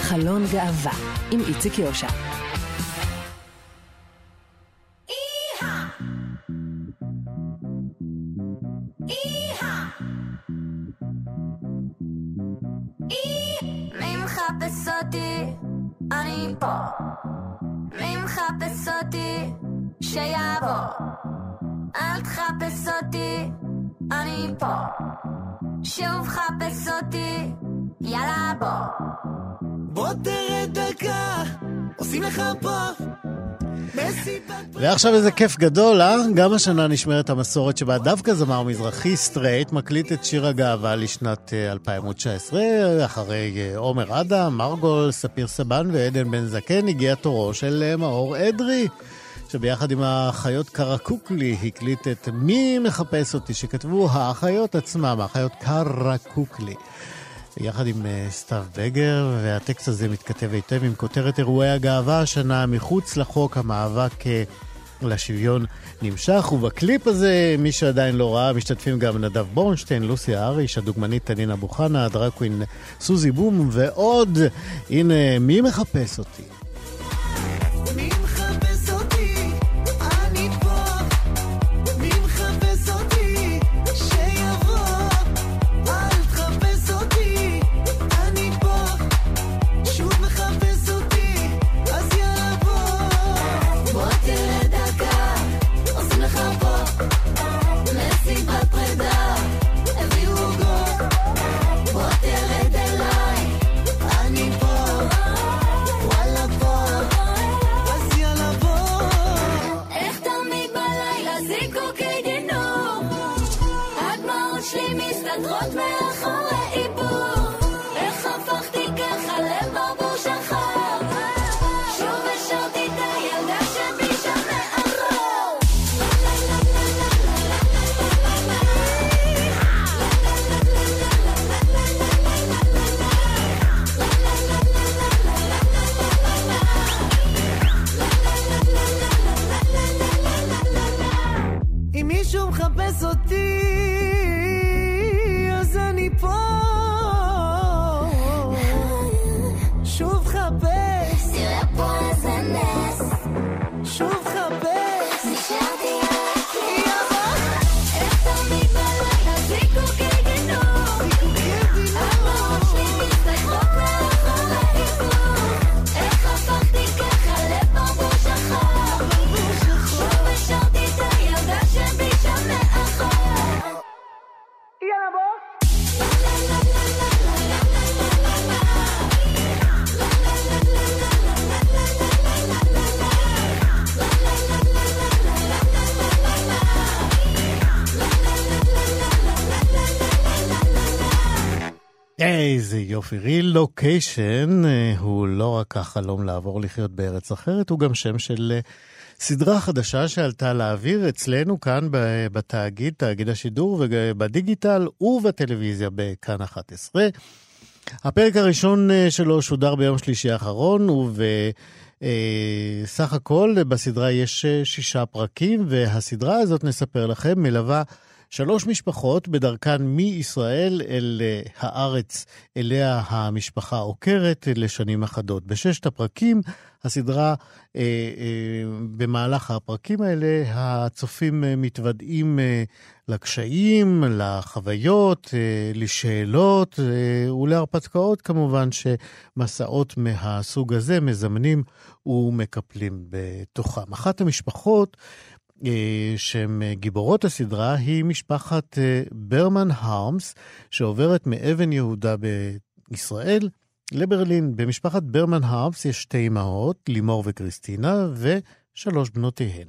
[SPEAKER 2] חלון גאווה עם איציק יושע.
[SPEAKER 12] מחפש אותי? אני פה. מי מחפש אותי? שיבוא. אל תחפש אותי, אני פה. שוב חפש אותי, יאללה בוא.
[SPEAKER 10] בוא תרד דקה, עושים לך פה.
[SPEAKER 3] ועכשיו איזה כיף גדול, אה? גם השנה נשמרת המסורת שבה דווקא זמר מזרחי סטרייט מקליט את שיר הגאווה לשנת אה, 2019. אחרי אה, עומר אדם, מרגול, ספיר סבן ועדן בן זקן הגיע תורו של אה, מאור אדרי. שביחד עם האחיות קרקוקלי הקליט את מי מחפש אותי, שכתבו האחיות עצמם, האחיות קרקוקלי. יחד עם אה, סתיו בגר, והטקסט הזה מתכתב היטב עם כותרת אירועי הגאווה השנה מחוץ לחוק המאבק אה, לשוויון נמשך, ובקליפ הזה, מי שעדיין לא ראה, משתתפים גם נדב בורנשטיין, לוסי אהריש, הדוגמנית טאלין אבו הדראג קווין סוזי בום ועוד. הנה, מי מחפש אותי? יופי. רילוקיישן אה, הוא לא רק החלום לעבור לחיות בארץ אחרת, הוא גם שם של אה, סדרה חדשה שעלתה לאוויר אצלנו כאן בתאגיד, תאגיד השידור, ובדיגיטל ובטלוויזיה בכאן 11. הפרק הראשון אה, שלו שודר ביום שלישי האחרון, ובסך הכל בסדרה יש שישה פרקים, והסדרה הזאת, נספר לכם, מלווה שלוש משפחות בדרכן מישראל אל אה, הארץ אליה המשפחה עוקרת אה, לשנים אחדות. בששת הפרקים, הסדרה, אה, אה, במהלך הפרקים האלה, הצופים אה, מתוודעים אה, לקשיים, לחוויות, אה, לשאלות אה, ולהרפתקאות כמובן, שמסעות מהסוג הזה מזמנים ומקפלים בתוכם. אחת המשפחות שהן אה, גיבורות הסדרה היא משפחת אה, ברמן הרמס, שעוברת מאבן יהודה בישראל לברלין. במשפחת ברמן הרמס יש שתי אמהות, לימור וקריסטינה, ושלוש בנותיהן.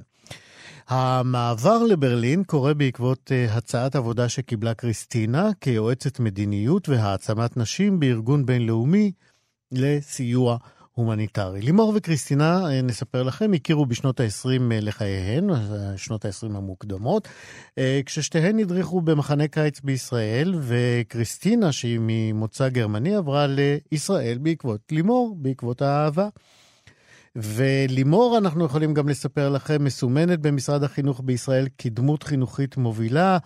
[SPEAKER 3] המעבר לברלין קורה בעקבות הצעת עבודה שקיבלה קריסטינה כיועצת מדיניות והעצמת נשים בארגון בינלאומי לסיוע הומניטרי. לימור וקריסטינה, uh, נספר לכם, הכירו בשנות ה-20 uh, לחייהן, uh, שנות ה-20 המוקדמות, כששתיהן הדריכו במחנה קיץ בישראל, וקריסטינה, שהיא ממוצא גרמני, עברה לישראל בעקבות לימור, בעקבות האהבה. ולימור, אנחנו יכולים גם לספר לכם, מסומנת במשרד החינוך בישראל כדמות חינוכית מובילה,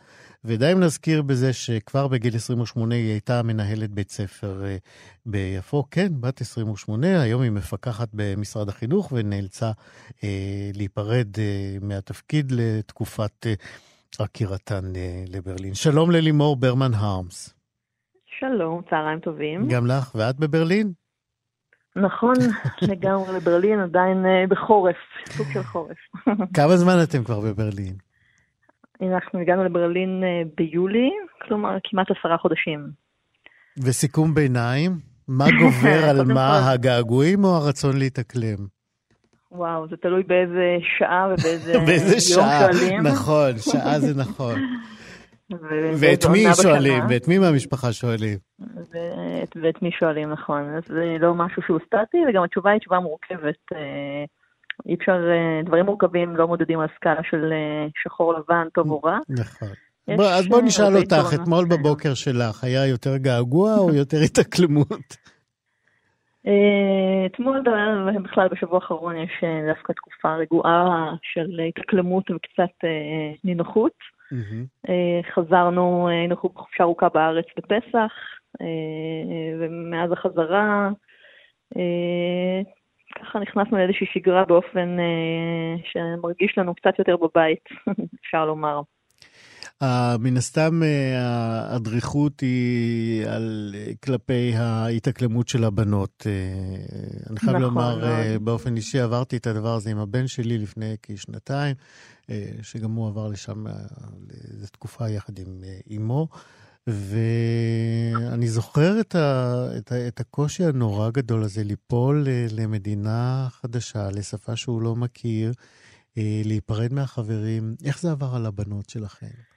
[SPEAKER 3] ודי אם נזכיר בזה שכבר בגיל 28 היא הייתה מנהלת בית ספר אה, ביפו. כן, בת 28, היום היא מפקחת במשרד החינוך ונאלצה אה, להיפרד אה, מהתפקיד לתקופת אה, עקירתן אה, לברלין. שלום ללימור ברמן הרמס.
[SPEAKER 13] שלום, צהריים טובים.
[SPEAKER 3] גם לך, ואת בברלין?
[SPEAKER 13] נכון, *laughs* לגמרי לברלין, עדיין אה, בחורף, סוג של חורף. *laughs*
[SPEAKER 3] כמה זמן אתם כבר בברלין?
[SPEAKER 13] אנחנו הגענו לברלין אה, ביולי, כלומר כמעט עשרה חודשים.
[SPEAKER 3] וסיכום ביניים, מה *laughs* גובר על מה, הגעגועים או הרצון להתאקלם?
[SPEAKER 13] וואו, זה תלוי באיזה שעה ובאיזה
[SPEAKER 3] באיזה
[SPEAKER 13] יום
[SPEAKER 3] שעה,
[SPEAKER 13] שואלים.
[SPEAKER 3] נכון, שעה זה נכון. ואת מי. שואלים? ואת מי מהמשפחה שואלים?
[SPEAKER 13] ואת, ואת מי שואלים, נכון. אז זה לא משהו שהוא סטטי, וגם התשובה היא תשובה מורכבת. אה, אי אפשר, אה, דברים מורכבים לא מודדים על סקאלה של אה, שחור לבן, טוב או רע.
[SPEAKER 3] נכון. בוא, אז בוא
[SPEAKER 13] אה,
[SPEAKER 3] נשאל אותך. אתמול בבוקר שלך, היה יותר געגוע או יותר התאקלמות?
[SPEAKER 13] אתמול בכלל בשבוע האחרון יש דווקא תקופה רגועה של התאקלמות וקצת נינוחות. אה, חזרנו, אה, היינו בחופשה ארוכה בארץ בפסח, אה, ומאז החזרה ככה נכנסנו לאיזושהי שגרה באופן שמרגיש לנו קצת יותר בבית, *laughs* אפשר לומר.
[SPEAKER 3] מן הסתם הדריכות היא על, כלפי ההתאקלמות של הבנות. אני חייב
[SPEAKER 13] נכון
[SPEAKER 3] לומר. אה, באופן אישי עברתי את הדבר הזה עם הבן שלי לפני כשנתיים, שגם הוא עבר לשם אה, לאיזו תקופה יחד עם אה, אמו. ואני זוכר את, ה, את, ה, את הקושי הנורא גדול הזה ליפול אה, למדינה חדשה, לשפה שהוא לא מכיר, אה, להיפרד מהחברים. איך זה עבר על הבנות שלכם?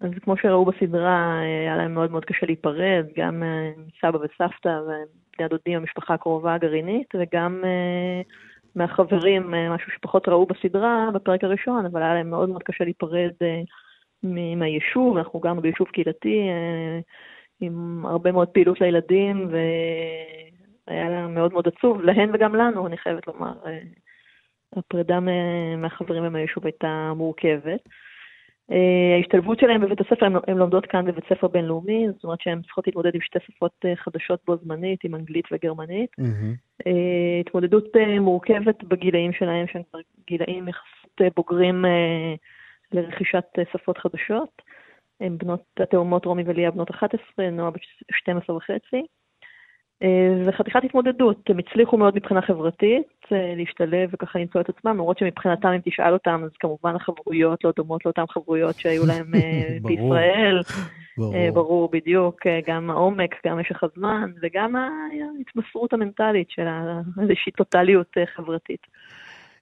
[SPEAKER 13] אז כמו שראו בסדרה, אה, היה להם מאוד מאוד קשה להיפרד, גם אה, מסבא וסבתא ובני הדודים, המשפחה הקרובה הגרעינית, וגם אה, מהחברים, אה, משהו שפחות ראו בסדרה בפרק הראשון, אבל היה להם מאוד מאוד קשה להיפרד אה, מהיישוב, אנחנו גרנו ביישוב קהילתי אה, עם הרבה מאוד פעילות לילדים, והיה להם מאוד מאוד עצוב, להן וגם לנו, אני חייבת לומר. הפרידה מה- מהחברים ומהיישוב הייתה מורכבת. אה, ההשתלבות שלהם בבית הספר, הן- הן לומדות כאן בבית ספר בינלאומי, זאת אומרת שהן צריכות להתמודד עם שתי שפות אה, חדשות בו זמנית, עם אנגלית וגרמנית. אה, התמודדות מורכבת בגילאים שלהם, שהם כבר גילאים יחסית בוגרים לרכישת שפות חדשות. הן בנות, התאומות רומי וליה בנות 11, נועה בת 12 וחצי. אה, וחתיכת התמודדות, הם הצליחו מאוד מבחינה חברתית אה, להשתלב וככה למצוא את עצמם, למרות שמבחינתם אם תשאל אותם, אז כמובן החברויות לא דומות לאותן חברויות שהיו להם אה. *laughs* בישראל.
[SPEAKER 3] ברור.
[SPEAKER 13] ברור, בדיוק, גם העומק, גם משך הזמן, וגם ההתמסרות המנטלית של איזושהי *laughs* טוטליות חברתית.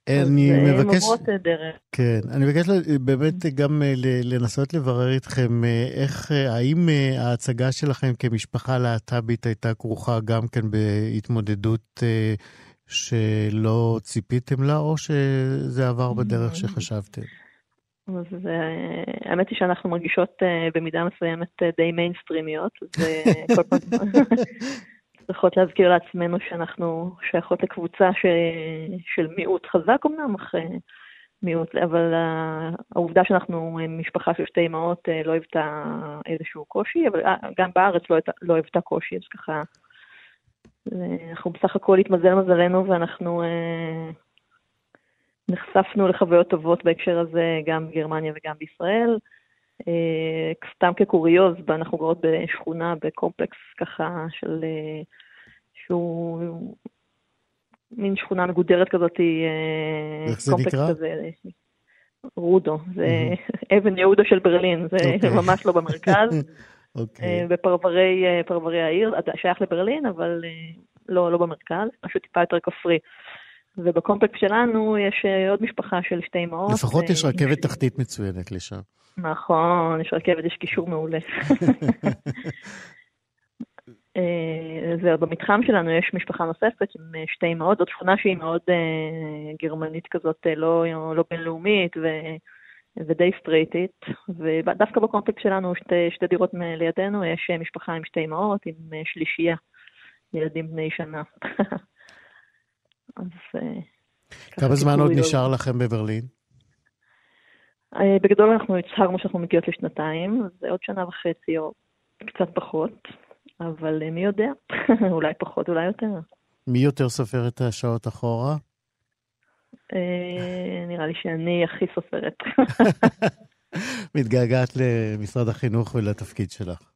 [SPEAKER 3] אני
[SPEAKER 13] אז, אה,
[SPEAKER 3] מבקש...
[SPEAKER 13] הן עוברות דרך.
[SPEAKER 3] כן, אני מבקש באמת גם אה, לנסות לברר איתכם אה, איך, האם ההצגה שלכם כמשפחה להט"בית הייתה כרוכה גם כן בהתמודדות שלא ציפיתם לה, או שזה עבר בדרך שחשבתם?
[SPEAKER 13] אז האמת היא שאנחנו מרגישות במידה מסוימת די מיינסטרימיות, וכל פעם *laughs* צריכות להזכיר לעצמנו שאנחנו שייכות לקבוצה ש... של מיעוט חזק אמנם, אך אה, מיעוט, אבל אה, העובדה שאנחנו משפחה של שתי אמהות אה, לא היוותה איזשהו קושי, אבל גם בארץ לא לא היוותה קושי, אז ככה, אנחנו בסך הכל התמזל מזלנו ואנחנו נחשפנו לחוויות טובות בהקשר הזה גם בגרמניה וגם בישראל. אה, סתם כקוריוז, אנחנו גרות בשכונה, בקומפלקס ככה של... אה, שהוא מין שכונה מגודרת כזאת, אה,
[SPEAKER 3] איך זה
[SPEAKER 13] קומפלקס
[SPEAKER 3] נקרא?
[SPEAKER 13] כזה, רודו, זה אבן יהודה של ברלין, זה
[SPEAKER 3] אוקיי.
[SPEAKER 13] ממש לא במרכז. *laughs*
[SPEAKER 3] אוקיי.
[SPEAKER 13] בפרברי פרברי העיר, שייך לברלין, אבל לא, לא במרכז, פשוט טיפה יותר כפרי. ובקומפלקס שלנו יש אה, עוד משפחה של שתי אמהות.
[SPEAKER 3] לפחות יש
[SPEAKER 13] אה,
[SPEAKER 3] רכבת תחתית מצוינת לשם.
[SPEAKER 13] נכון, יש רכבת, יש קישור מעולה. *laughs* אה, זהו, במתחם שלנו יש משפחה נוספת עם שתי אמהות, זאת שכונה שהיא מאוד גרמנית כזאת, לא, לא בינלאומית ו, ודי סטרייטית, ודווקא בקומפלקס שלנו, שתי, שתי דירות לידינו, יש משפחה עם שתי אמהות, עם שלישייה, ילדים בני שנה. *laughs* אז... אה,
[SPEAKER 3] כמה זמן עוד. נשאר לכם בברלין?
[SPEAKER 13] אה, בגדול אנחנו הצהרנו שאנחנו מגיעות לשנתיים, זה עוד שנה וחצי או קצת פחות, אבל אה, מי יודע, *laughs* אולי פחות, אולי יותר.
[SPEAKER 3] מי יותר סופר את השעות אחורה?
[SPEAKER 13] אה, נראה לי שאני הכי סופרת. *laughs*
[SPEAKER 3] מתגעגעת למשרד החינוך ולתפקיד שלך.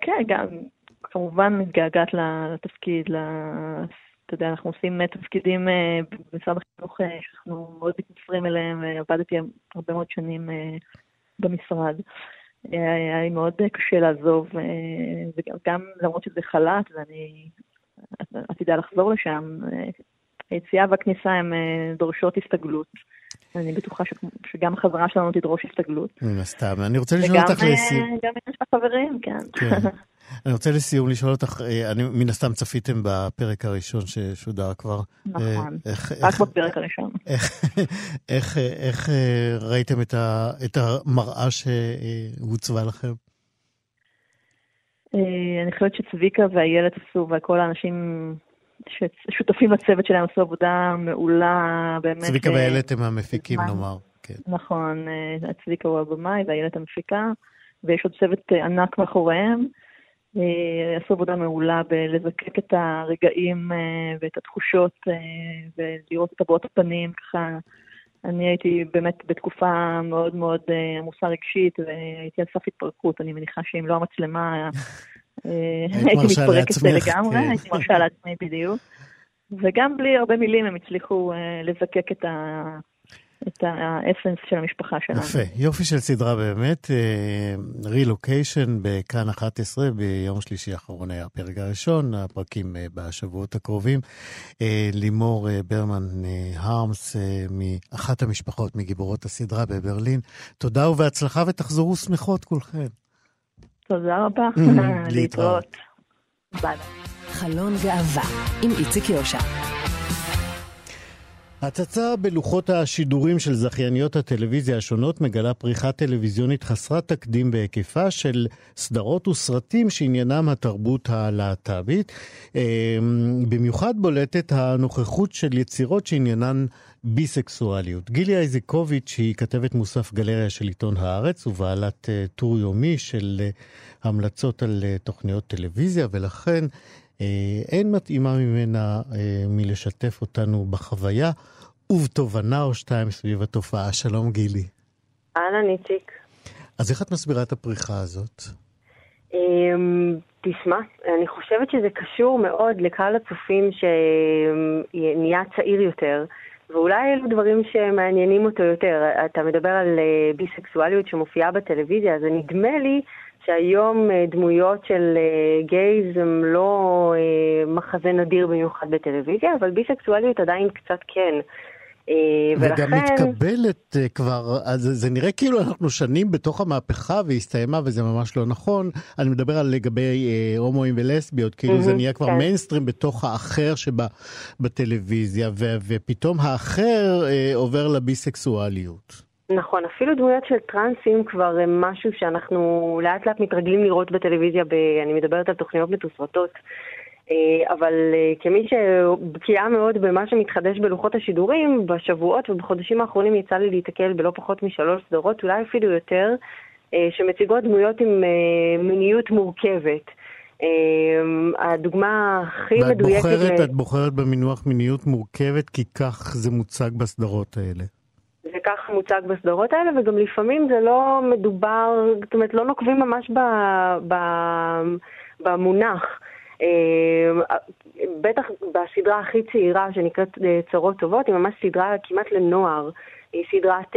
[SPEAKER 13] כן, גם כמובן מתגעגעת לתפקיד, אתה יודע, אנחנו עושים אה, תפקידים אה, במשרד החינוך אה, שאנחנו מאוד מתמסרים אליהם, עבדתי הרבה מאוד שנים במשרד. היה לי מאוד קשה לעזוב, וגם גם למרות שזה חל"ת ואני עתידה לחזור לשם, אה, היציאה והכניסה הן דורשות הסתגלות. אני בטוחה ש- שגם החזרה שלנו תדרוש הסתגלות.
[SPEAKER 3] מן הסתם. אני רוצה לשאול
[SPEAKER 13] וגם
[SPEAKER 3] אותך לסיום.
[SPEAKER 13] גם יש לך חברים, כן.
[SPEAKER 3] כן. אני רוצה לסיום לשאול אותך, אה, אני מן הסתם צפיתם בפרק הראשון ששודר כבר.
[SPEAKER 13] נכון,
[SPEAKER 3] אה, איך-
[SPEAKER 13] רק
[SPEAKER 3] איך-
[SPEAKER 13] בפרק הראשון.
[SPEAKER 3] איך, איך, איך אה, ראיתם את, ה, את המראה שהוצבה לכם?
[SPEAKER 13] אני חושבת שצביקה ואיילת עשו, וכל האנשים ששותפים לצוות שלהם עשו עבודה מעולה, באמת.
[SPEAKER 3] צביקה ואיילת הם המפיקים. נאמר. כן.
[SPEAKER 13] נכון, צביקה הוא הבמאי ואיילת המפיקה, ויש עוד צוות ענק מאחוריהם. אה, עשו עבודה מעולה בלזקק את הרגעים אה, ואת התחושות אה, ולראות את הבעות הפנים, ככה. אני הייתי באמת בתקופה מאוד מאוד עמוסה רגשית, והייתי על סף התפרקות. אני מניחה שאם לא המצלמה,
[SPEAKER 3] היית *laughs*
[SPEAKER 13] הייתי מתפרקת לגמרי,
[SPEAKER 3] כן.
[SPEAKER 13] הייתי מרשה לעצמי בדיוק. וגם בלי הרבה מילים הם הצליחו לזקק את ה... את האסנס של המשפחה שלנו.
[SPEAKER 3] יפה, יופי של סדרה באמת. רילוקיישן בכאן 11, ביום שלישי האחרון היה הפרק הראשון, הפרקים אה, בשבועות הקרובים. אה, לימור אה, ברמן אה, הרמס, אה, מאחת המשפחות מגיבורות הסדרה בברלין. תודה ובהצלחה ותחזרו שמחות כולכן.
[SPEAKER 13] תודה רבה, *laughs*
[SPEAKER 3] להתראות.
[SPEAKER 13] להתראות. ביי.
[SPEAKER 2] חלון גאווה עם איציק יושע.
[SPEAKER 3] הצצה בלוחות השידורים של זכייניות הטלוויזיה השונות מגלה פריחה טלוויזיונית חסרת תקדים בהיקפה של סדרות וסרטים שעניינם התרבות הלהט"בית. אה, במיוחד בולטת הנוכחות של יצירות שעניינן ביסקסואליות. גילי איזיקוביץ' היא כתבת מוסף גלריה של עיתון הארץ ובעלת אה, טור יומי של אה, המלצות על אה, תוכניות טלוויזיה, ולכן אין מתאימה ממנה אה, מלשתף אותנו בחוויה ובתובנה או שתיים סביב התופעה. שלום גילי.
[SPEAKER 14] אהלן, איציק.
[SPEAKER 3] אז איך את מסבירה את הפריחה הזאת?
[SPEAKER 14] אמ, תשמע, אני חושבת שזה קשור מאוד לקהל הצופים שנהיה צעיר יותר, ואולי אלו דברים שמעניינים אותו יותר. אתה מדבר על אה, ביסקסואליות שמופיעה בטלוויזיה, אז נדמה לי שהיום אה, דמויות של אה, גייז הם לא אה, מחזה נדיר במיוחד בטלוויזיה, אבל ביסקסואליות עדיין קצת כן.
[SPEAKER 3] וגם
[SPEAKER 14] ולכן...
[SPEAKER 3] מתקבלת כבר, אז זה- זה נראה כאילו אנחנו שנים בתוך המהפכה והיא הסתיימה וזה ממש לא נכון. אני מדבר על לגבי אה, הומואים ולסביות, כאילו זה
[SPEAKER 14] מהמם,
[SPEAKER 3] נהיה כבר
[SPEAKER 14] כן.
[SPEAKER 3] מיינסטרים בתוך האחר שבטלוויזיה, ו- ופתאום האחר אה, עובר לביסקסואליות.
[SPEAKER 14] נכון, אפילו דמויות של טרנסים כבר הם משהו שאנחנו לאט לאט מתרגלים לראות בטלוויזיה, ב... אני מדברת על תוכניות מתוסרטות. אה, אבל אה, כמי שבקיאה מאוד במה שמתחדש בלוחות השידורים, בשבועות ובחודשים האחרונים יצא לי להיתקל בלא פחות משלוש סדרות, אולי אפילו יותר, אה, שמציגות דמויות עם מיניות מורכבת. הדוגמה הכי
[SPEAKER 3] ואת
[SPEAKER 14] מדויקת...
[SPEAKER 3] בוחרת,
[SPEAKER 14] ל-
[SPEAKER 3] את בוחרת במינוח מיניות מורכבת כי כך זה מוצג בסדרות האלה.
[SPEAKER 14] ככה מוצג בסדרות האלה, וגם לפעמים זה לא מדובר, זאת אומרת, לא נוקבים ממש ב, ב, במונח. אה, בטח בסדרה הכי צעירה שנקראת אה, צרות טובות, היא ממש סדרה כמעט לנוער. היא סדרת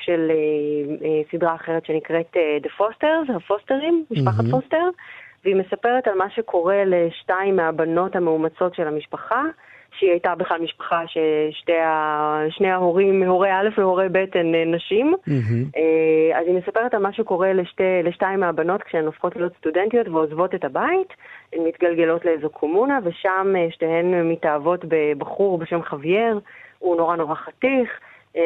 [SPEAKER 14] של אה, אה, סדרה אחרת שנקראת The Fosters, הפוסטרים, משפחת
[SPEAKER 15] מהמם.
[SPEAKER 14] פוסטר, והיא מספרת על מה שקורה לשתיים מהבנות המאומצות של המשפחה, שהיא הייתה בכלל משפחה ששני ההורים, הורי א' והורי ב' הן אה, נשים. אה, אז היא מספרת על מה שקורה לשתי, לשתיים מהבנות כשהן הופכות להיות סטודנטיות ועוזבות את הבית. הן מתגלגלות לאיזו קומונה, ושם אה, שתיהן מתאהבות בבחור בשם חווייר, הוא נורא נורא חתיך.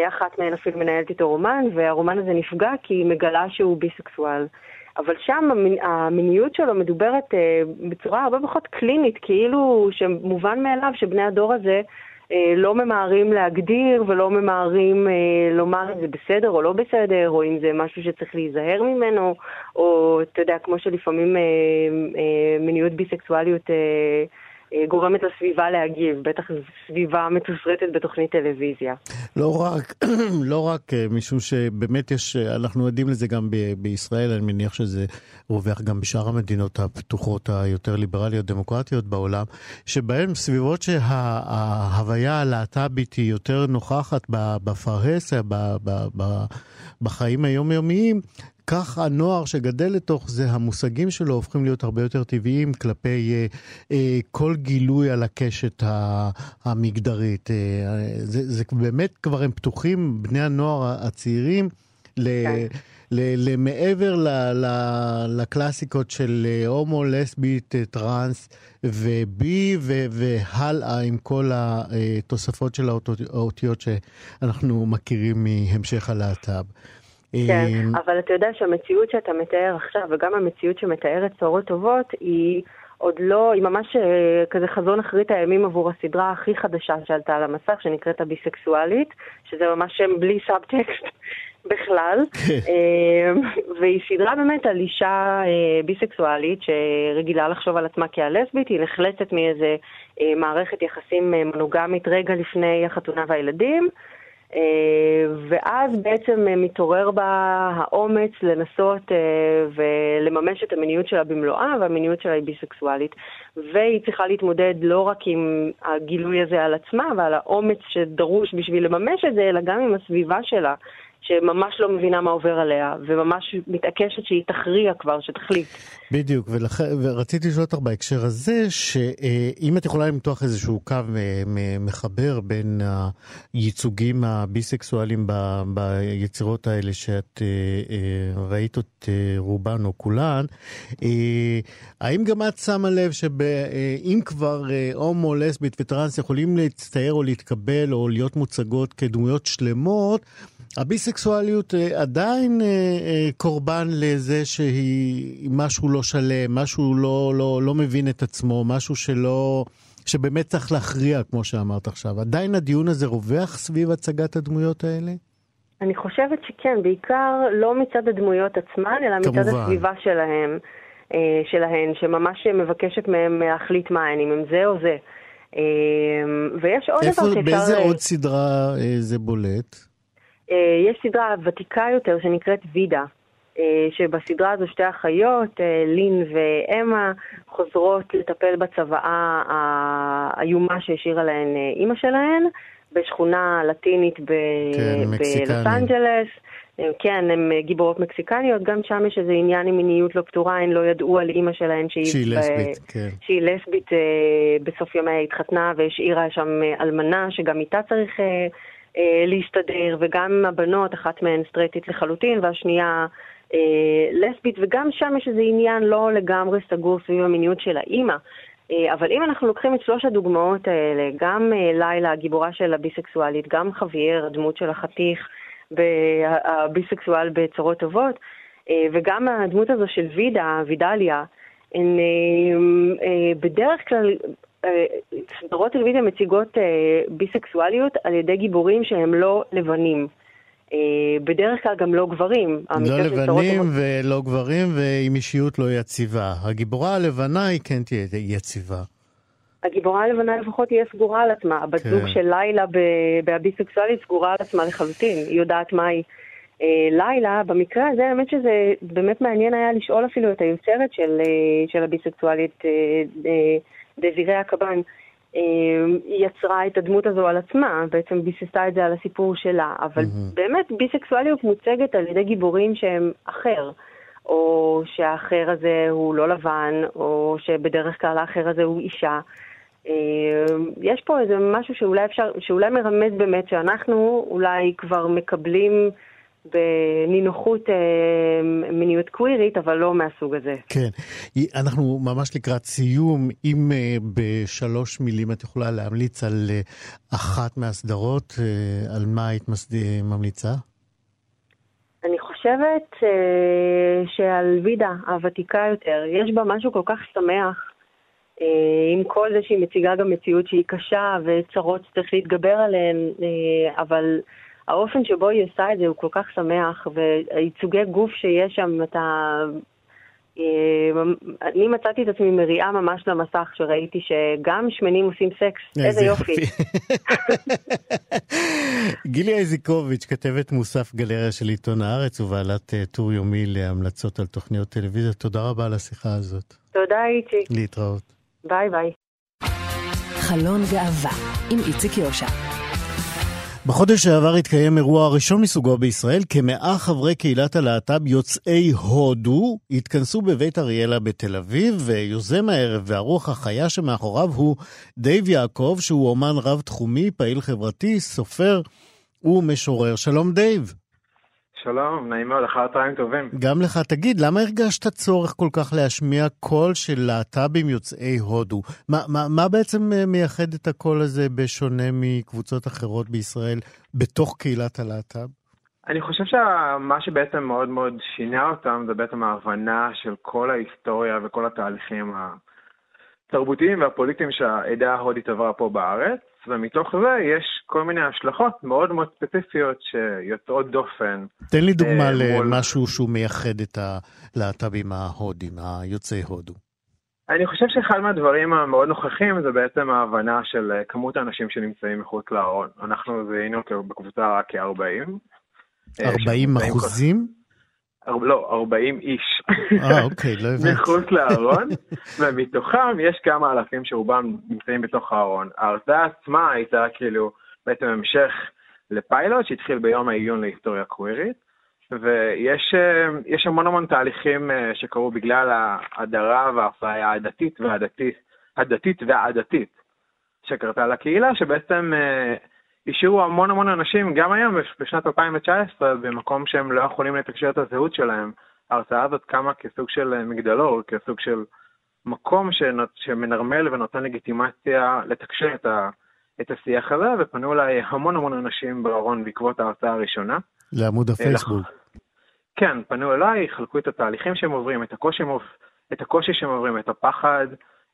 [SPEAKER 14] אחת מהן אפילו מנהלת איתו רומן, והרומן הזה נפגע כי היא מגלה שהוא ביסקסואל. אבל שם המיניות שלו מדוברת אה, בצורה הרבה פחות קלינית, כאילו שמובן מאליו שבני הדור הזה אה, לא ממהרים להגדיר ולא ממהרים אה, לומר אם זה בסדר או לא בסדר, או אם זה משהו שצריך להיזהר ממנו, או אתה יודע, כמו שלפעמים מיניות ביסקסואליות גורמת לסביבה להגיב, בטח סביבה מתוסרטת בתוכנית טלוויזיה.
[SPEAKER 3] לא רק, *clears throat* לא רק אה, משום שבאמת יש, אה, אנחנו עדים לזה גם ב- בישראל, אני מניח שזה רווח גם בשאר המדינות הפתוחות היותר ליברליות, דמוקרטיות בעולם, שבהן סביבות שההוויה הלהט"בית היא יותר נוכחת בפרהסיה, ב- ב- ב- בחיים היומיומיים, כך הנוער שגדל לתוך זה, המושגים שלו הופכים להיות הרבה יותר טבעיים כלפי אה, אה, כל גילוי על הקשת המגדרית. אה, זה, זה באמת כבר הם פתוחים, בני הנוער הצעירים, ל... ל- למעבר ל- ל- לקלאסיקות של אה, הומו, לסבית, אה, טראנס ובי ו- והלאה עם כל התוספות של האותיות שאנחנו מכירים מהמשך הלהט"ב.
[SPEAKER 14] כן,
[SPEAKER 3] אה,
[SPEAKER 14] אבל אתה יודע שהמציאות שאתה מתאר עכשיו, וגם המציאות שמתארת צורות טובות, היא עוד לא, היא ממש אה, כזה חזון אחרית הימים עבור הסדרה הכי חדשה שעלתה על המסך, שנקראת הביסקסואלית, שזה ממש שם בלי סאבטקסט בכלל. אה, והיא סדרה באמת על אישה אה, ביסקסואלית שרגילה לחשוב על עצמה כלסבית, היא נחלצת מאיזה אה, מערכת יחסים אה, מונוגמית רגע לפני החתונה והילדים. ואז בעצם מתעורר בה האומץ לנסות ולממש את המיניות שלה במלואה, והמיניות שלה היא ביסקסואלית. והיא צריכה להתמודד לא רק עם הגילוי הזה על עצמה ועל האומץ שדרוש בשביל לממש את זה, אלא גם עם הסביבה שלה, שממש לא מבינה מה עובר עליה, וממש מתעקשת שהיא תכריע כבר, שתחליט.
[SPEAKER 3] בדיוק, ולכ... ורציתי לשאול אותך בהקשר הזה, שאם את יכולה למתוח איזשהו קו אה, מחבר בין הייצוגים הביסקסואליים ב- ביצירות האלה שאת אה, אה, ראית את רובן או כולן, האם גם את שמה לב שאם כבר הומו, לסבית וטרנס יכולים להצטייר או להתקבל או להיות מוצגות כדמויות שלמות, הביסקסואליות אה, עדיין אה, אה, קורבן לזה שהיא משהו לא שלם, משהו לא, לא, לא מבין את עצמו, משהו שלא, שבאמת צריך להכריע, כמו שאמרת עכשיו. עדיין הדיון הזה רווח סביב הצגת הדמויות האלה?
[SPEAKER 14] אני חושבת שכן, בעיקר לא מצד הדמויות עצמן, אלא מצד
[SPEAKER 3] כמובן.
[SPEAKER 14] הסביבה שלהם, שלהן, שממש מבקשת מהם להחליט מה הן, אם הם זה או זה. ויש עוד
[SPEAKER 3] איפה,
[SPEAKER 14] דבר שאפשר...
[SPEAKER 3] באיזה עוד סדרה זה בולט?
[SPEAKER 14] אה, יש סדרה ותיקה יותר שנקראת וידה, אה, שבסדרה הזו שתי אחיות, אה, לין ואמה, חוזרות לטפל בצוואה האיומה שהשאירה להן אימא שלהן, בשכונה לטינית ב-
[SPEAKER 3] כן,
[SPEAKER 14] בלוס. אנג'לס. כן, הן גיבורות מקסיקניות, גם שם יש איזה עניין עם מיניות לא פתורה, הן לא ידעו על אימא שלהן שהיא,
[SPEAKER 3] שהיא
[SPEAKER 14] ב-
[SPEAKER 3] לסבית, כן.
[SPEAKER 14] שהיא לסבית בסוף ימיה התחתנה והשאירה שם אלמנה, שגם איתה צריך להסתדר, וגם הבנות, אחת מהן סטרייטית לחלוטין, והשנייה אה, לסבית, וגם שם יש איזה עניין לא לגמרי סגור סביב המיניות של האימא. אה, אבל אם אנחנו לוקחים את שלוש הדוגמאות האלה, גם אה, לילה, הגיבורה של הביסקסואלית, גם חוויאר, הדמות של החתיך, הביסקסואל בצורות טובות, אה, וגם הדמות הזו של וידה, וידליה, הן אה, אה, בדרך כלל, אה, סדרות טלוויזיה מציגות אה, ביסקסואליות על ידי גיבורים שהם לא לבנים. אה, בדרך כלל גם לא גברים.
[SPEAKER 3] לא לבנים ולא גברים ועם אישיות לא יציבה. הגיבורה הלבנה היא כן תהיה יציבה.
[SPEAKER 14] הגיבורה הלבנה לפחות תהיה סגורה על עצמה. הבת
[SPEAKER 3] כן.
[SPEAKER 14] זוג של לילה ב- בהביסקסואלית סגורה על עצמה לחלוטין, היא יודעת מה היא. אה, לילה, במקרה הזה, האמת שזה באמת מעניין היה לשאול אפילו את היוצרת של, אה, של הביסקסואלית, אה, אה, דזירי הקב"ן. אה, היא יצרה את הדמות הזו על עצמה, בעצם ביססה את זה על הסיפור שלה, אבל באמת ביסקסואליות מוצגת על ידי גיבורים שהם אחר. או שהאחר הזה הוא לא לבן, או שבדרך כלל האחר הזה הוא אישה. אה, יש פה איזה משהו שאולי אפשר, שאולי מרמז באמת שאנחנו אולי כבר מקבלים בנינוחות אה, מיניות קווירית, אבל לא מהסוג הזה.
[SPEAKER 3] כן. אנחנו ממש לקראת סיום. אם אה, בשלוש מילים את יכולה להמליץ על אה, אחת מהסדרות, אה, על מה היית מסד- ממליצה?
[SPEAKER 14] אני חושבת אה, שעל וידה הוותיקה יותר, יש בה משהו כל כך שמח, אה, עם כל זה שהיא מציגה גם מציאות שהיא קשה וצרות שצריך להתגבר עליהן, אה, אבל האופן שבו היא עושה את זה הוא כל כך שמח, והייצוגי גוף שיש שם, אתה... אה, אני מצאתי את עצמי מריעה ממש למסך כשראיתי שגם שמנים עושים סקס, איזה יופי. *laughs*
[SPEAKER 3] גילי איזיקוביץ', כתבת מוסף גלריה של עיתון הארץ ובעלת אה, טור יומי להמלצות על תוכניות טלוויזיה. תודה רבה על השיחה הזאת.
[SPEAKER 14] תודה איציק,
[SPEAKER 3] להתראות.
[SPEAKER 14] ביי ביי.
[SPEAKER 2] חלון גאווה עם איציק יושע.
[SPEAKER 3] בחודש שעבר התקיים אירוע הראשון מסוגו בישראל, כמאה חברי קהילת הלהט"ב יוצאי הודו התכנסו בבית אריאלה בתל אביב, ויוזם הערב והרוח החיה שמאחוריו הוא דייב יעקב, שהוא אומן רב-תחומי, פעיל חברתי, סופר ומשורר. שלום דייב.
[SPEAKER 15] שלום, נעים מאוד, אחר צהריים טובים.
[SPEAKER 3] גם לך, תגיד, למה הרגשת צורך כל כך להשמיע קול של להט"בים יוצאי הודו? מה, מה, מה בעצם אה, מייחד את הקול הזה בשונה מקבוצות אחרות בישראל בתוך קהילת הלהט"ב?
[SPEAKER 15] אני חושב שמה שבעצם מאוד מאוד שינה אותם זה בעצם ההבנה של כל ההיסטוריה וכל התהליכים התרבותיים והפוליטיים שהעדה ההודית עברה פה בארץ, ומתוך זה יש כל מיני השלכות מאוד מאוד ספציפיות שיוצאות דופן.
[SPEAKER 3] תן לי דוגמה
[SPEAKER 15] אה, מול-
[SPEAKER 3] למשהו שהוא מייחד את הלהט"בים ההודים, היוצאי הודו.
[SPEAKER 15] אני חושב שאחד מהדברים המאוד נוכחים זה בעצם ההבנה של אה, כמות האנשים שנמצאים מחוץ לארון. אנחנו זיהינו בקבוצה רק כ-40.
[SPEAKER 3] 40 אחוזים?
[SPEAKER 15] לא, 40 איש.
[SPEAKER 3] אה, אוקיי, לא הבנתי.
[SPEAKER 15] מחוץ לארון, ומתוכם יש כמה אלפים שרובם נמצאים בתוך הארון. ההרצאה עצמה הייתה כאילו בעצם המשך לפיילוט שהתחיל ביום העיון להיסטוריה קווירית, ויש אה, יש המון המון תהליכים אה, שקרו בגלל ההדרה והאפליה הדתית והדתית, הדתית והעדתית שקרתה לקהילה, שבעצם אה, השאירו המון המון אנשים, גם היום, בשנת 2019, במקום שהם לא יכולים לתקשר את הזהות שלהם. ההרצאה הזאת קמה כסוג של אה, מגדלור, כסוג של מקום שנות, שמנרמל ונותן לגיטימציה לתקשר את, ה, את השיח הזה, ופנו אליי המון המון אנשים בארון בעקבות ההרצאה הראשונה.
[SPEAKER 3] לעמוד הפייסבוק.
[SPEAKER 15] כן, פנו אליי, חלקו את התהליכים שהם עוברים, את הקושי, את הקושי שהם עוברים, את הפחד,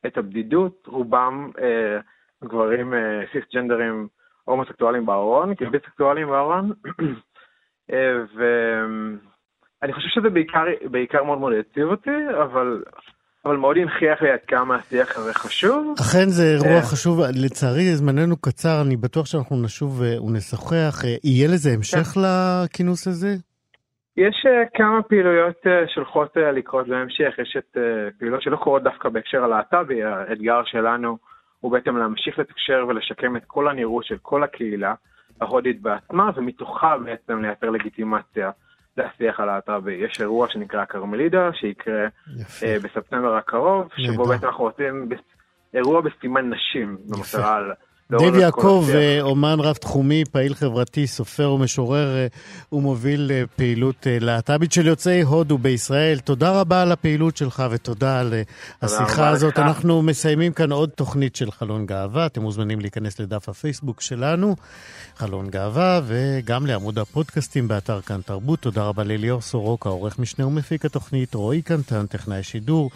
[SPEAKER 15] את הבדידות, רובם אה, גברים אה, סיסג'נדרים הומוסקסואלים בארון, כאילו ביסקסואלים בארון, *clears throat* אה, ואני חושב שזה בעיקר, בעיקר מאוד מאוד הציב אותי, אבל, אבל מאוד הנכיח לי עד כמה השיח הזה חשוב.
[SPEAKER 3] אכן זה אירוע
[SPEAKER 15] אה,
[SPEAKER 3] חשוב, לצערי זמננו קצר, אני בטוח שאנחנו נשוב אה, ונשוחח. יהיה לזה המשך לכינוס הזה?
[SPEAKER 15] יש כמה פעילויות שהולכות לקרות בהמשך, יש את פעילויות שלא קורות דווקא בהקשר הלהט"בי, האתגר שלנו הוא בעצם להמשיך לתקשר ולשקם את כל הנראות של כל הקהילה ההודית בעצמה, ומתוכה בעצם לייצר לגיטימציה זה השיח הלהט"בי. יש אירוע שנקרא כרמלידה, שיקרה
[SPEAKER 3] יפה.
[SPEAKER 15] אה, בספטמבר הקרוב, שבו. בעצם אנחנו רוצים אירוע בסימן נשים, במטרה כל
[SPEAKER 3] יעקב. אה, אומן רב-תחומי, פעיל חברתי, סופר ומשורר, אה, ומוביל אה, פעילות להט"בית של יוצאי הודו בישראל. תודה רבה על הפעילות שלך ותודה על השיחה הזאת.
[SPEAKER 15] לך.
[SPEAKER 3] אנחנו מסיימים כאן עוד תוכנית של חלון גאווה. אתם מוזמנים להיכנס לדף הפייסבוק שלנו, חלון גאווה, וגם לעמוד הפודקאסטים באתר כאן תרבות. תודה רבה לליאור סורוקה, עורך משנה ומפיק התוכנית, רועי קנטן, טכנאי שידור.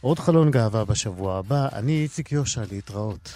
[SPEAKER 3] עוד חלון גאווה בשבוע הבא. אני איציק יושע, להתראות.